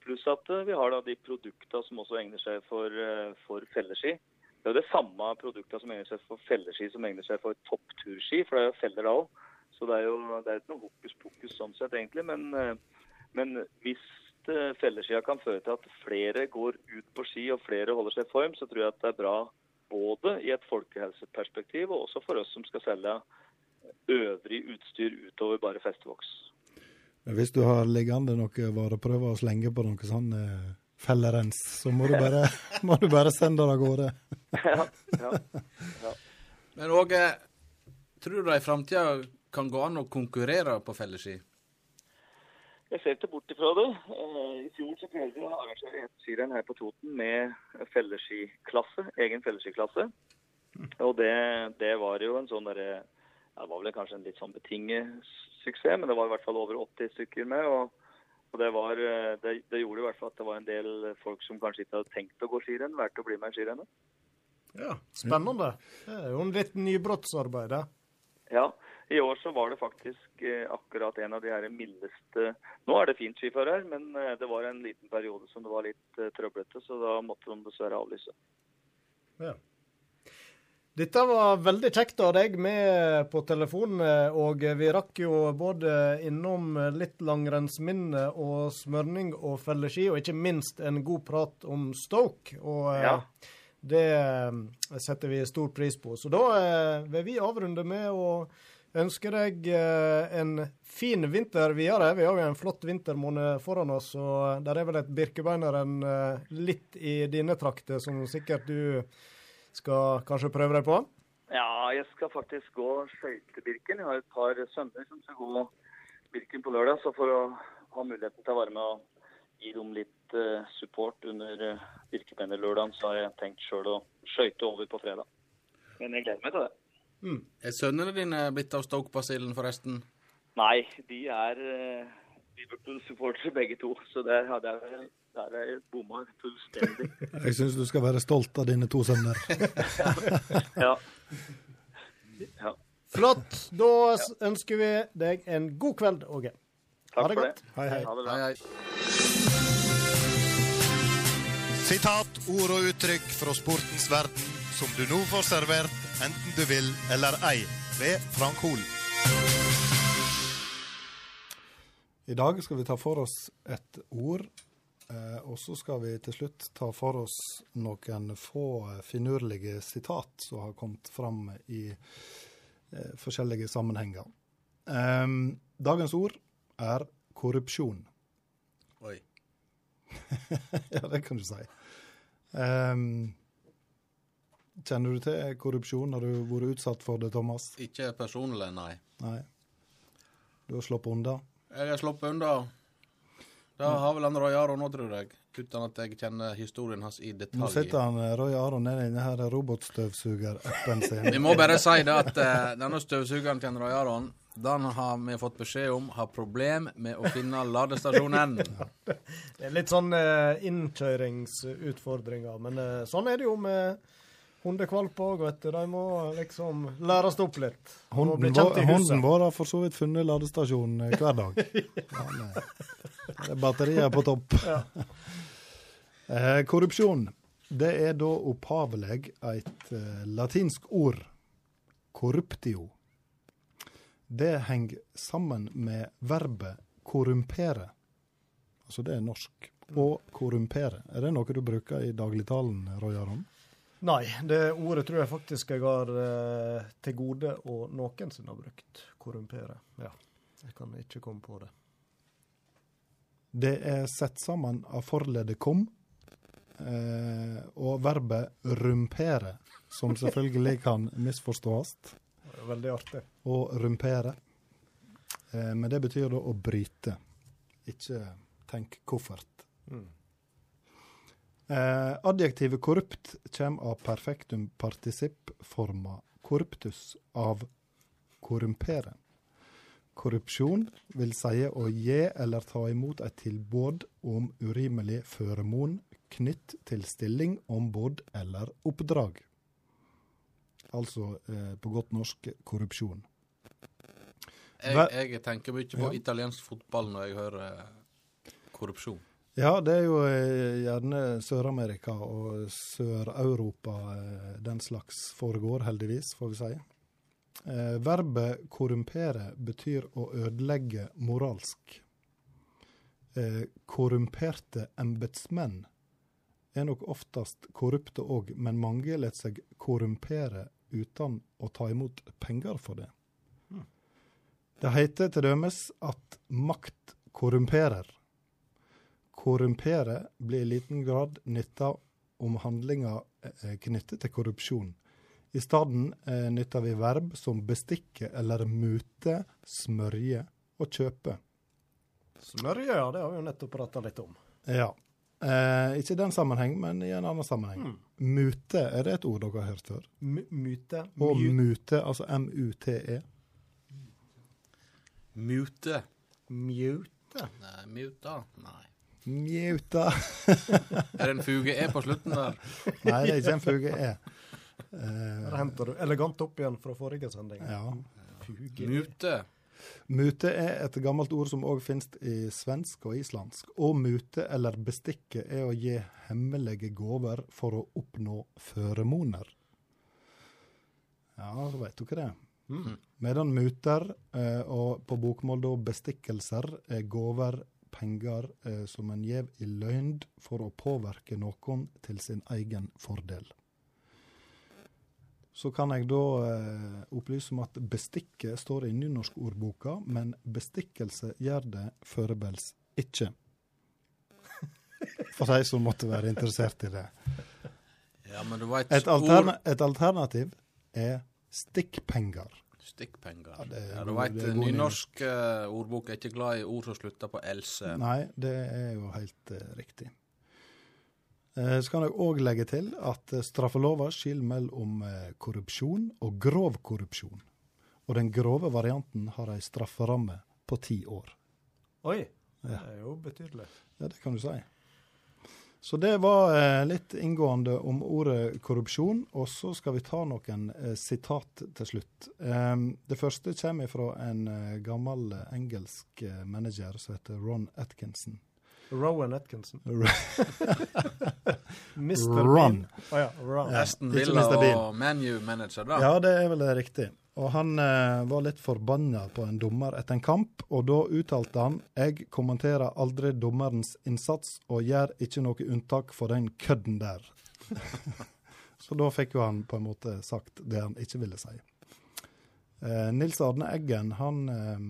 Pluss at eh, vi har de produktene som også egner seg for, eh, for felleski. Det er jo det samme produktene som egner seg for felleski som egner seg for toppturski, for det er jo feller da òg. Så det er jo det er ikke noe hokus pokus sånn sett, egentlig. Men, eh, men hvis felleskia kan føre til at flere går ut på ski og flere holder seg i form, så tror jeg at det er bra både i et folkehelseperspektiv og også for oss som skal selge øvrig utstyr utover bare festevoks. Men Hvis du har liggende noen vareprøver å slenge på noe sånn eh, fellerens, så må du bare, må du bare sende det av gårde. ja, ja, ja. Men Åge, tror du det i framtida kan gå an å konkurrere på felleski? Jeg ser ikke bort ifra det. Eh, I fjor så prøvde vi å arrangere et skirenn her på Toten med felleskiklasse, egen felleskiklasse. Og det, det var jo en sånn derre Det var vel kanskje en litt sånn betinget suksess, men det var i hvert fall over 80 stykker med. og og det, var, eh, det, det gjorde i hvert fall at det var en del folk som kanskje ikke hadde tenkt å gå skirenn, valgte å bli med i skirennet. Ja, Spennende. Det er jo en litt nybrottsarbeid, det. Ja, i år så var det faktisk eh, akkurat en av de her mildeste Nå er det fint skiføre her, men eh, det var en liten periode som det var litt trøblete, så da måtte de dessverre avlyse. Ja. Dette var veldig kjekt å ha deg med på telefonen, og vi rakk jo både innom litt langrennsminne og smørning og felleski, og ikke minst en god prat om Stoke. Og eh, Ja. det eh, setter vi stor pris på. Så da eh, vil vi avrunde med å ønske deg eh, en fin vinter videre. Vi har jo en flott vintermåned foran oss, og der er vel et birkebeineren eh, litt i dine trakter som sikkert du skal kanskje prøve deg på? Ja, jeg skal faktisk gå skøytebirken. Jeg har et par sønner som skal gå Birken på lørdag. Så for å ha muligheten til å være med og gi dem litt eh, support under uh, Birkebeinerlørdagen, så har jeg tenkt sjøl å skøyte over på fredag. Men jeg gleder meg til det. Er sønnene dine blitt av Stoke-basillen, forresten? Nei, de er uh, Liverpool-supportere begge to, så der hadde jeg vel der er jeg bomma fullstendig. Jeg syns du skal være stolt av dine to sønner. ja. ja. Flott. Da ønsker vi deg en god kveld, Åge. Ha det godt. Hei, hei. Ha det bra. Hei, hei. Sitat, ord og uttrykk fra sportens verden som du nå får servert, enten du vil eller ei, ved Frank Hol. I dag skal vi ta for oss et ord, og så skal vi til slutt ta for oss noen få eh, finurlige sitat som har kommet fram i eh, forskjellige sammenhenger. Dagens ord er korrupsjon. Oi. ja, det kan du si. Kjenner du til korrupsjon? Har du vært utsatt for det, Thomas? Ikke personlig, nei. Nei. Du har sluppet unna? Jeg har sluppet unna. Det har vel han Roy Aron nå, tror jeg. Uten at jeg kjenner historien hans i detalj. Nå sitter han eh, Roy Aron nede i denne robotstøvsugerappen sin. Vi må bare si det at uh, denne støvsugeren til Roy Aron, den har vi fått beskjed om har problem med å finne ladestasjonen. Det er litt sånn uh, innkjøringsutfordringer, men uh, sånn er det jo med hundekvalper òg, vet du. De må liksom læres opp litt. Hunden hunden vår har for så vidt funnet ladestasjon eh, hver dag. Eh, det er batterier på topp. Eh, korrupsjon. Det er da opphavlig et eh, latinsk ord, corruptio. Det henger sammen med verbet korrumpere. Altså det er norsk. Å korrumpere. Er det noe du bruker i dagligtalen, Roy Aron? Nei, det ordet tror jeg faktisk jeg har eh, til gode og noensinne har brukt. Korrumpere. Ja. Jeg kan ikke komme på det. Det er sett sammen av forledet kom eh, og verbet rumpere, som selvfølgelig kan misforstås. Veldig artig. Og rumpere. Eh, men det betyr da å bryte. Ikke tenk koffert. Mm. Eh, adjektivet korrupt kommer av perfektum particip forma corruptus av korrumpere. Korrupsjon vil si å gi eller ta imot et tilbud om urimelig føremon knytt til stilling, ombud eller oppdrag. Altså eh, på godt norsk korrupsjon. Jeg, jeg tenker mye på Ja. italiensk fotball når jeg hører eh, korrupsjon. Ja, det er jo eh, gjerne Sør-Amerika og Sør-Europa eh, den slags foregår, heldigvis, får vi si. Eh, verbet korrumpere betyr å ødelegge moralsk. Eh, korrumperte embetsmenn er nok oftest korrupte òg, men mange lar seg korrumpere uten å ta imot penger for det. Det heter til dømes at makt korrumperer. Korrumpere blir i liten grad nytta om handlinger eh, knyttet til korrupsjon. I stedet eh, nytter vi verb som bestikke eller mute, smørje og kjøpe. Smørje, ja. Det har vi jo nettopp prata litt om. Ja. Eh, ikke i den sammenheng, men i en annen sammenheng. Mute, er det et ord dere har hørt før? M mute. Og mute, altså M-U-T-E. Mute. Mute? Nei, muta? Nei. Mjuta. Er det en fuge E på slutten der? Nei, det er ikke en fuge E. Uh, Der henter du elegant opp igjen fra forrige sending. Ja. Fuge. Mute. Mute er et gammelt ord som òg finnes i svensk og islandsk. Og mute eller bestikke er å gi hemmelige gaver for å oppnå føremoner. Ja, så veit du ikke det. Mm. Medan muter, eh, og på bokmål da bestikkelser, er gaver, penger eh, som en gjev i løgn for å påvirke noen til sin egen fordel. Så kan jeg da eh, opplyse om at bestikke står i nynorskordboka, men bestikkelse gjør det førebels ikke. For de som måtte være interessert i det. Ja, men du vet, Et, alterna et alternativ er stikkpenger. Stikkpenger. Ja, det er Ja, du god- veit, det er nynorsk uh, ordbok er ikke glad i ord som slutter på else. Nei, det er jo helt uh, riktig. Uh, så kan jeg òg legge til at eh, straffelova skiller mellom eh, korrupsjon og grov korrupsjon. Og den grove varianten har ei strafferamme på ti år. Oi. Ja. Det er jo betydelig. Ja, det kan du si. Så det var eh, litt inngående om ordet korrupsjon. Og så skal vi ta noen eh, sitat til slutt. Det første kommer fra en eh, gammel engelsk manager som heter Ron Atkinson. Rowan Atkinson. Mr. Ron. Å ja, Ron. Aston Villa og ManU-manager, da. Ja, det er vel riktig. Og han eh, var litt forbanna på en dommer etter en kamp, og da uttalte han jeg kommenterer aldri dommerens innsats og gjør ikke noe unntak for den kødden der. Så da fikk jo han på en måte sagt det han ikke ville si. Eh, Nils Arne Eggen han, eh,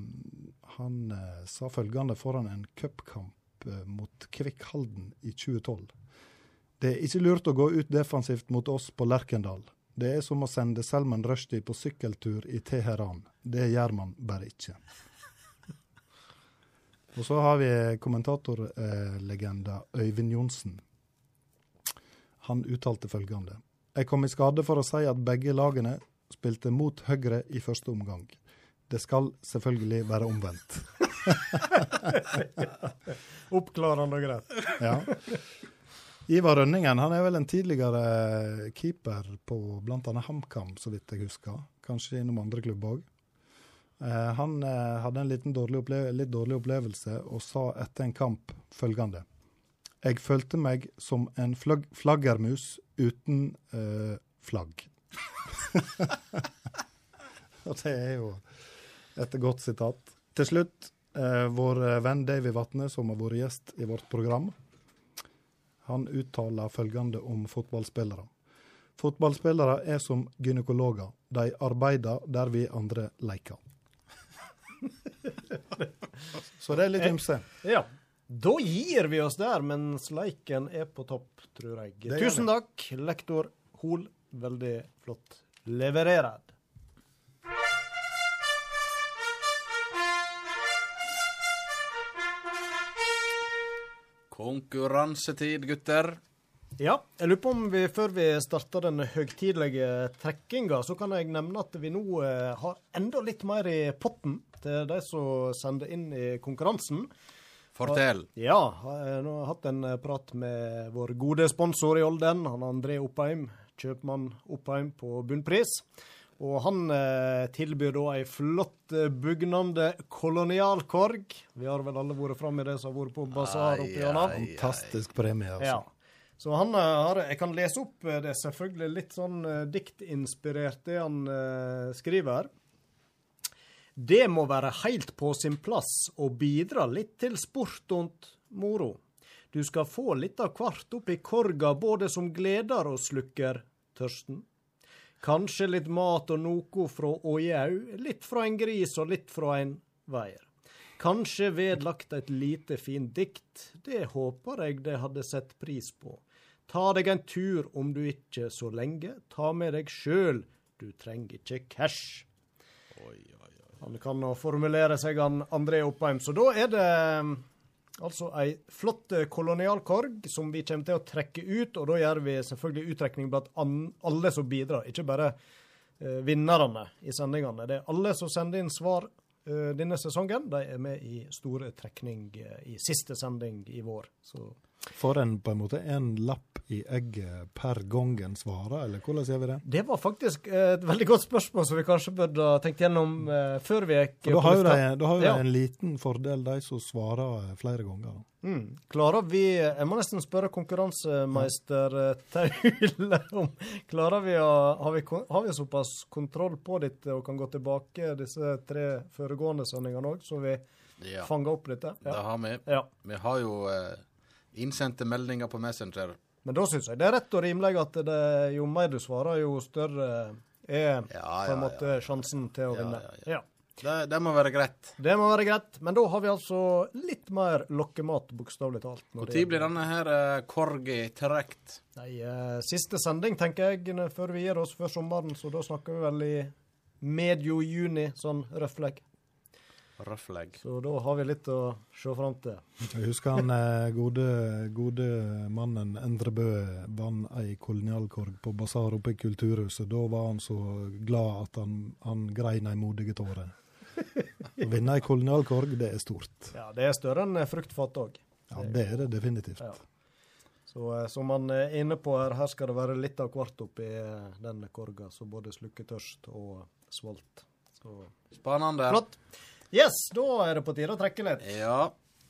han eh, sa følgende foran en cupkamp eh, mot Kvikk Halden i 2012. Det er ikke lurt å gå ut defensivt mot oss på Lerkendal. Det er som å sende Selman Rushdie på sykkeltur i Teheran. Det gjør man bare ikke. Og så har vi kommentatorlegenda Øyvind Johnsen. Han uttalte følgende. Jeg kom i skade for å si at begge lagene spilte mot Høyre i første omgang. Det skal selvfølgelig være omvendt. Oppklarende og greit. Ja. Ivar Rønningen han er vel en tidligere keeper på bl.a. HamKam, så vidt jeg husker. Kanskje innom andre klubber òg. Eh, han eh, hadde en liten dårlig litt dårlig opplevelse og sa etter en kamp følgende. Jeg følte meg som en flagg flaggermus uten eh, flagg. Og det er jo et godt sitat. Til slutt, eh, vår venn Davy Vatne, som har vært gjest i vårt program, han uttaler følgende om fotballspillere. Fotballspillere er som gynekologer. De arbeider der vi andre leker. Så det er litt ymse. Ja. Da gir vi oss der mens leiken er på topp, tror jeg. Tusen takk, lektor Hol. Veldig flott leverert. Konkurransetid, gutter. Ja, jeg lurer på om vi før vi starter den høytidelige trekkinga, så kan jeg nevne at vi nå eh, har enda litt mer i potten til de som sender inn i konkurransen. Fortell. Ja, jeg nå har jeg hatt en prat med vår gode sponsor i Olden, han André Oppheim, kjøpmann Oppheim på bunnpris. Og han eh, tilbyr da ei flott, eh, bugnende kolonialkorg. Vi har vel alle vært framme i det som har vært på basar oppi gjennom. Fantastisk premie, altså. Ja. Så han eh, har Jeg kan lese opp eh, det er selvfølgelig litt sånn eh, diktinspirert, det han eh, skriver. Det må være heilt på sin plass å bidra litt til sport og moro. Du skal få litt av kvart oppi korga, både som gleder og slukker tørsten. Kanskje litt mat og noe fra åjau, litt fra en gris og litt fra en veier. Kanskje vedlagt et lite fint dikt, det håper jeg det hadde sett pris på. Ta deg en tur om du ikke så lenge, ta med deg sjøl, du trenger ikke cash. Han kan nå formulere seg, han André Oppheim. Så da er det altså ei flott eh, kolonialkorg som vi kommer til å trekke ut, og da gjør vi selvfølgelig uttrekning blant alle som bidrar, ikke bare eh, vinnerne i sendingene. Det er alle som sender inn svar eh, denne sesongen. De er med i store trekning eh, i siste sending i vår. Så Får en på en måte en lapp i egget per gang en svarer, eller hvordan gjør vi det? Det var faktisk et veldig godt spørsmål som vi kanskje burde ha tenkt gjennom eh, før vi gikk da på har jo de, lufta. da har jo Ja. en liten fordel, de som svarer eh, flere ganger. Mm. Klarer vi Jeg må nesten spørre konkurransemeister eh, Taule om Klarer vi å har vi, har vi såpass kontroll på dette og kan gå tilbake disse tre foregående sendingene òg, så vi Ja. fanger opp dette? Det har vi. Ja. Vi har jo eh, innsendte meldinger på Messenger. Men da syns jeg det er rett og rimelig at det, jo mer du svarer, jo større er ja, ja, en måte sjansen til å Ja, vinne. ja, Ja. Det, det må være greit. Det må være greit, men da har vi altså litt mer lokkemat, bokstavelig talt. når Hvor Når blir denne her eh, korgi trukket? Nei, uh, siste sending, tenker jeg, før vi gir oss før sommeren, så da snakker vi vel i medio juni, sånn røfflegg. Røfflegg. Så da har vi litt å se fram til. Jeg husker han eh, gode, gode mannen Endre Bø vant ei kolonialkorg på basar oppe i Kulturhuset. Da var han så glad at han, han grein ei modige tåre. Å vinne ei kolonialkorg, det er stort. Ja, det er større enn fruktfat òg. Ja, det er det definitivt. Ja. Så eh, som han er inne på her, her skal det være litt av hvert oppi eh, den korga, så både slukketørst og svolt. Så Spennende. flott. Yes, da er det på tide å trekke litt. Ja.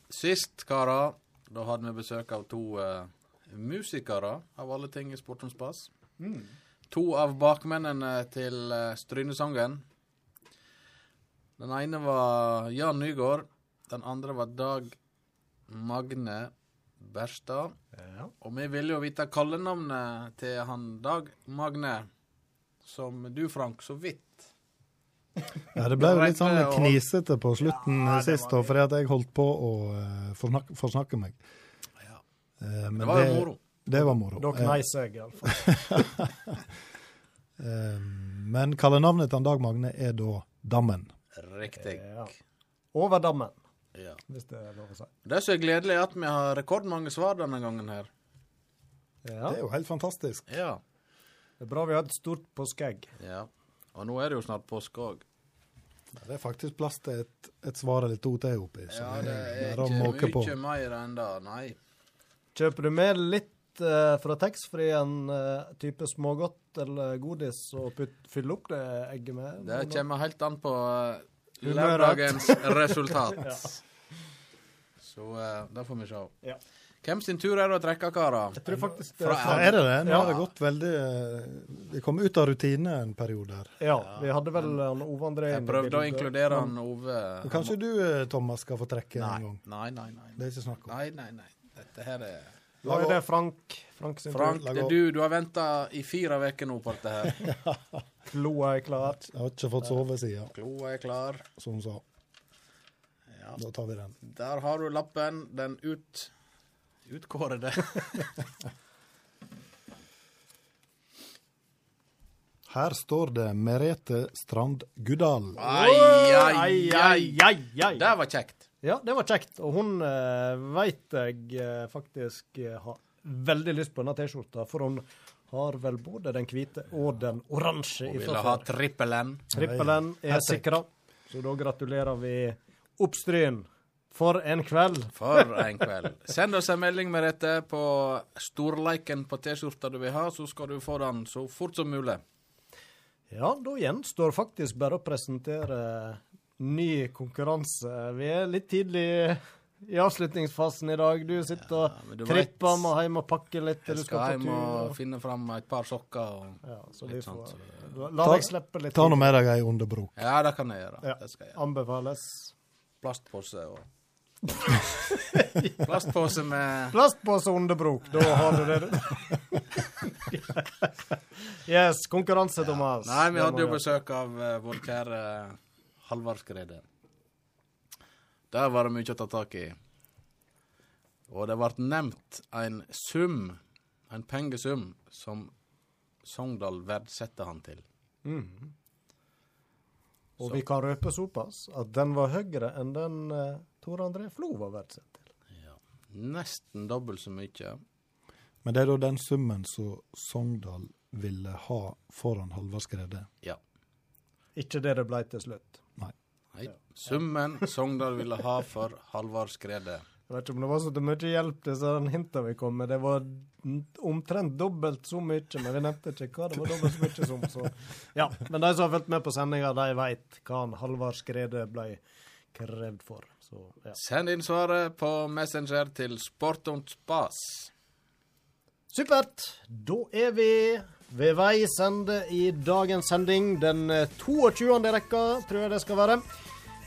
Sist, karer, da hadde vi besøk av to uh, musikere, av alle ting i Sportens Pass. Mm. To av bakmennene til uh, Strynesangen. Den ene var Jan Nygaard. Den andre var Dag Magne Berstad. Og vi ville jo vite kallenavnet til han Dag Magne, som du, Frank, så vidt Ja, det ble jo litt sånn knisete på slutten Ja, sist, var da, fordi at jeg holdt på å uh, forsnakke, forsnakke meg. Eh, men Det var jo moro. Det var moro. Da Eh, kneis jeg, iallfall. eh, men kallenavnet til Dag Magne er da Dammen. Riktig. Ja. Over dammen. Ja. hvis det er lov å si. Det som er gledelig, er at vi har rekordmange svar denne gangen her. Ja. Det er jo helt fantastisk. Ja. Det er bra vi har et stort påskeegg. ja. Og nå er det jo snart påske òg. Det er faktisk plass til et, et svar eller to til oppi. Så Ja, det er ikke mye mer enn det, nei. Kjøper du med litt uh, fra taxfree-en, uh, type smågodt eller godis, og putt, fyll opp det egget med? Det kommer helt an på uh, lørdagens resultat. Ja. Så uh, det får vi se. Ja. Hvem sin tur er det å trekke, karer? Jeg tror faktisk det Fra- er det det? Nå Ja. har det gått veldig eh, Vi kom ut av rutine en periode her. Ja, vi hadde vel han Ove André Jeg prøvde å inkludere han Ove. Kanskje du, eh, Thomas, skal få trekke Nei, en gang? nei, nei. nei. Det er ikke snakk om. Nei, nei, nei. Dette her er er det Frank. Frank sin Frank, tur. det er du. Du har venta i fire uker nå på dette her. Kloa er klar. Jeg har ikke fått sove siden, Kloa er klar. som hun sa. Ja. Da tar vi den. Der har du lappen. Den ut... Utkårede. Her står det Merete Strand Guddal. Ai, ai, ai, ai, ai. Det var kjekt. Ja, det var kjekt. Og hun uh, veit jeg eh, faktisk eh, har veldig lyst på denne T-skjorta, for hun har vel både den hvite og den oransje Hun ville ha trippelen. Trippelen er sikra, så da gratulerer vi Oppstryn. For en kveld. For en kveld. Send oss en melding med dette på storleiken på T-skjorta du vil ha, så skal du få den så fort som mulig. Ja, da gjenstår faktisk bare å presentere ny konkurranse. Vi er litt tidlig i avslutningsfasen i dag. Du sitter men du og tripper, vet- må hjem og pakke litt Jeg du skal skal hjem og og- finne fram et par sokker. Og Ja, så litt sånt. La, la deg slippe litt. Ta nå med deg ei underbruk. Ja, det kan jeg gjøre. Ja. Det skal jeg gjøre. Anbefales. Plastpose og Plastpose med Plastpose underbruk, da har du det. yes, konkurranse, Thomas. Nei, vi hadde jo besøk av uh, vår kjære Halvard Skrede. Der var det mye å ta tak i. Og det ble nevnt en sum, en pengesum, som Sogndal verdsetter han til. Mm. Og vi kan røpe såpass at den var høyere enn den uh, Tor André Flo var verdsatt til. Nesten dobbelt så mye. Men det er da den summen som Sogndal ville ha foran Halvard Skrede. Ja. Ikke det det ble til slutt. Nei. Summen Sogndal ville ha for Halvard Skrede. Jeg vet ikke om det var så mye hjelp, disse hintene vi kom med. Det var omtrent dobbelt så mye, men vi nevnte ikke hva det var dobbelt så mye som. Så. Ja, men de som har fulgt med på sendinga, de veit hva Halvard Skrede ble krevd for. Så, ja. Send inn svaret på Messenger til Sport Spas. Supert. Da er vi ved veis ende i dagens sending. Den eh, 22. rekka, tror jeg det skal være.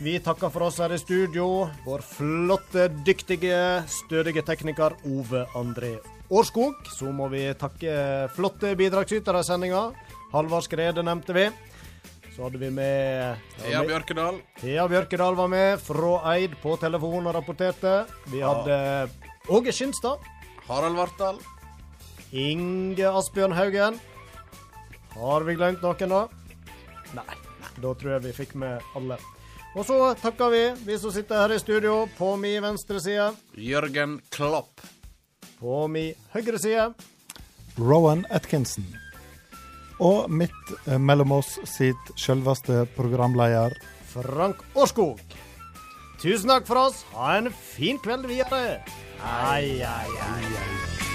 Vi takker for oss her i studio. Vår flotte, dyktige, stødige tekniker Ove André Årskog. Så må vi takke flotte bidragsytere i sendinga. Halvard Skrede nevnte vi. Så hadde vi med Thea Bjørkedal. Thea Bjørkedal var med fra Eid på telefon og rapporterte. Vi hadde Åge Skinstad. Harald Vartdal. Inge Asbjørn Haugen. Har vi glemt noen, da? Nei. Da tror jeg vi fikk med alle. Og så takker vi vi som sitter her i studio, på min venstre side. Jørgen Klopp. På min høyre side. Rowan Atkinson. Og midt eh, mellom oss sitt selveste programleder Frank Årskog. Tusen takk for oss. Ha en fin kveld videre. Ai, ai, ai.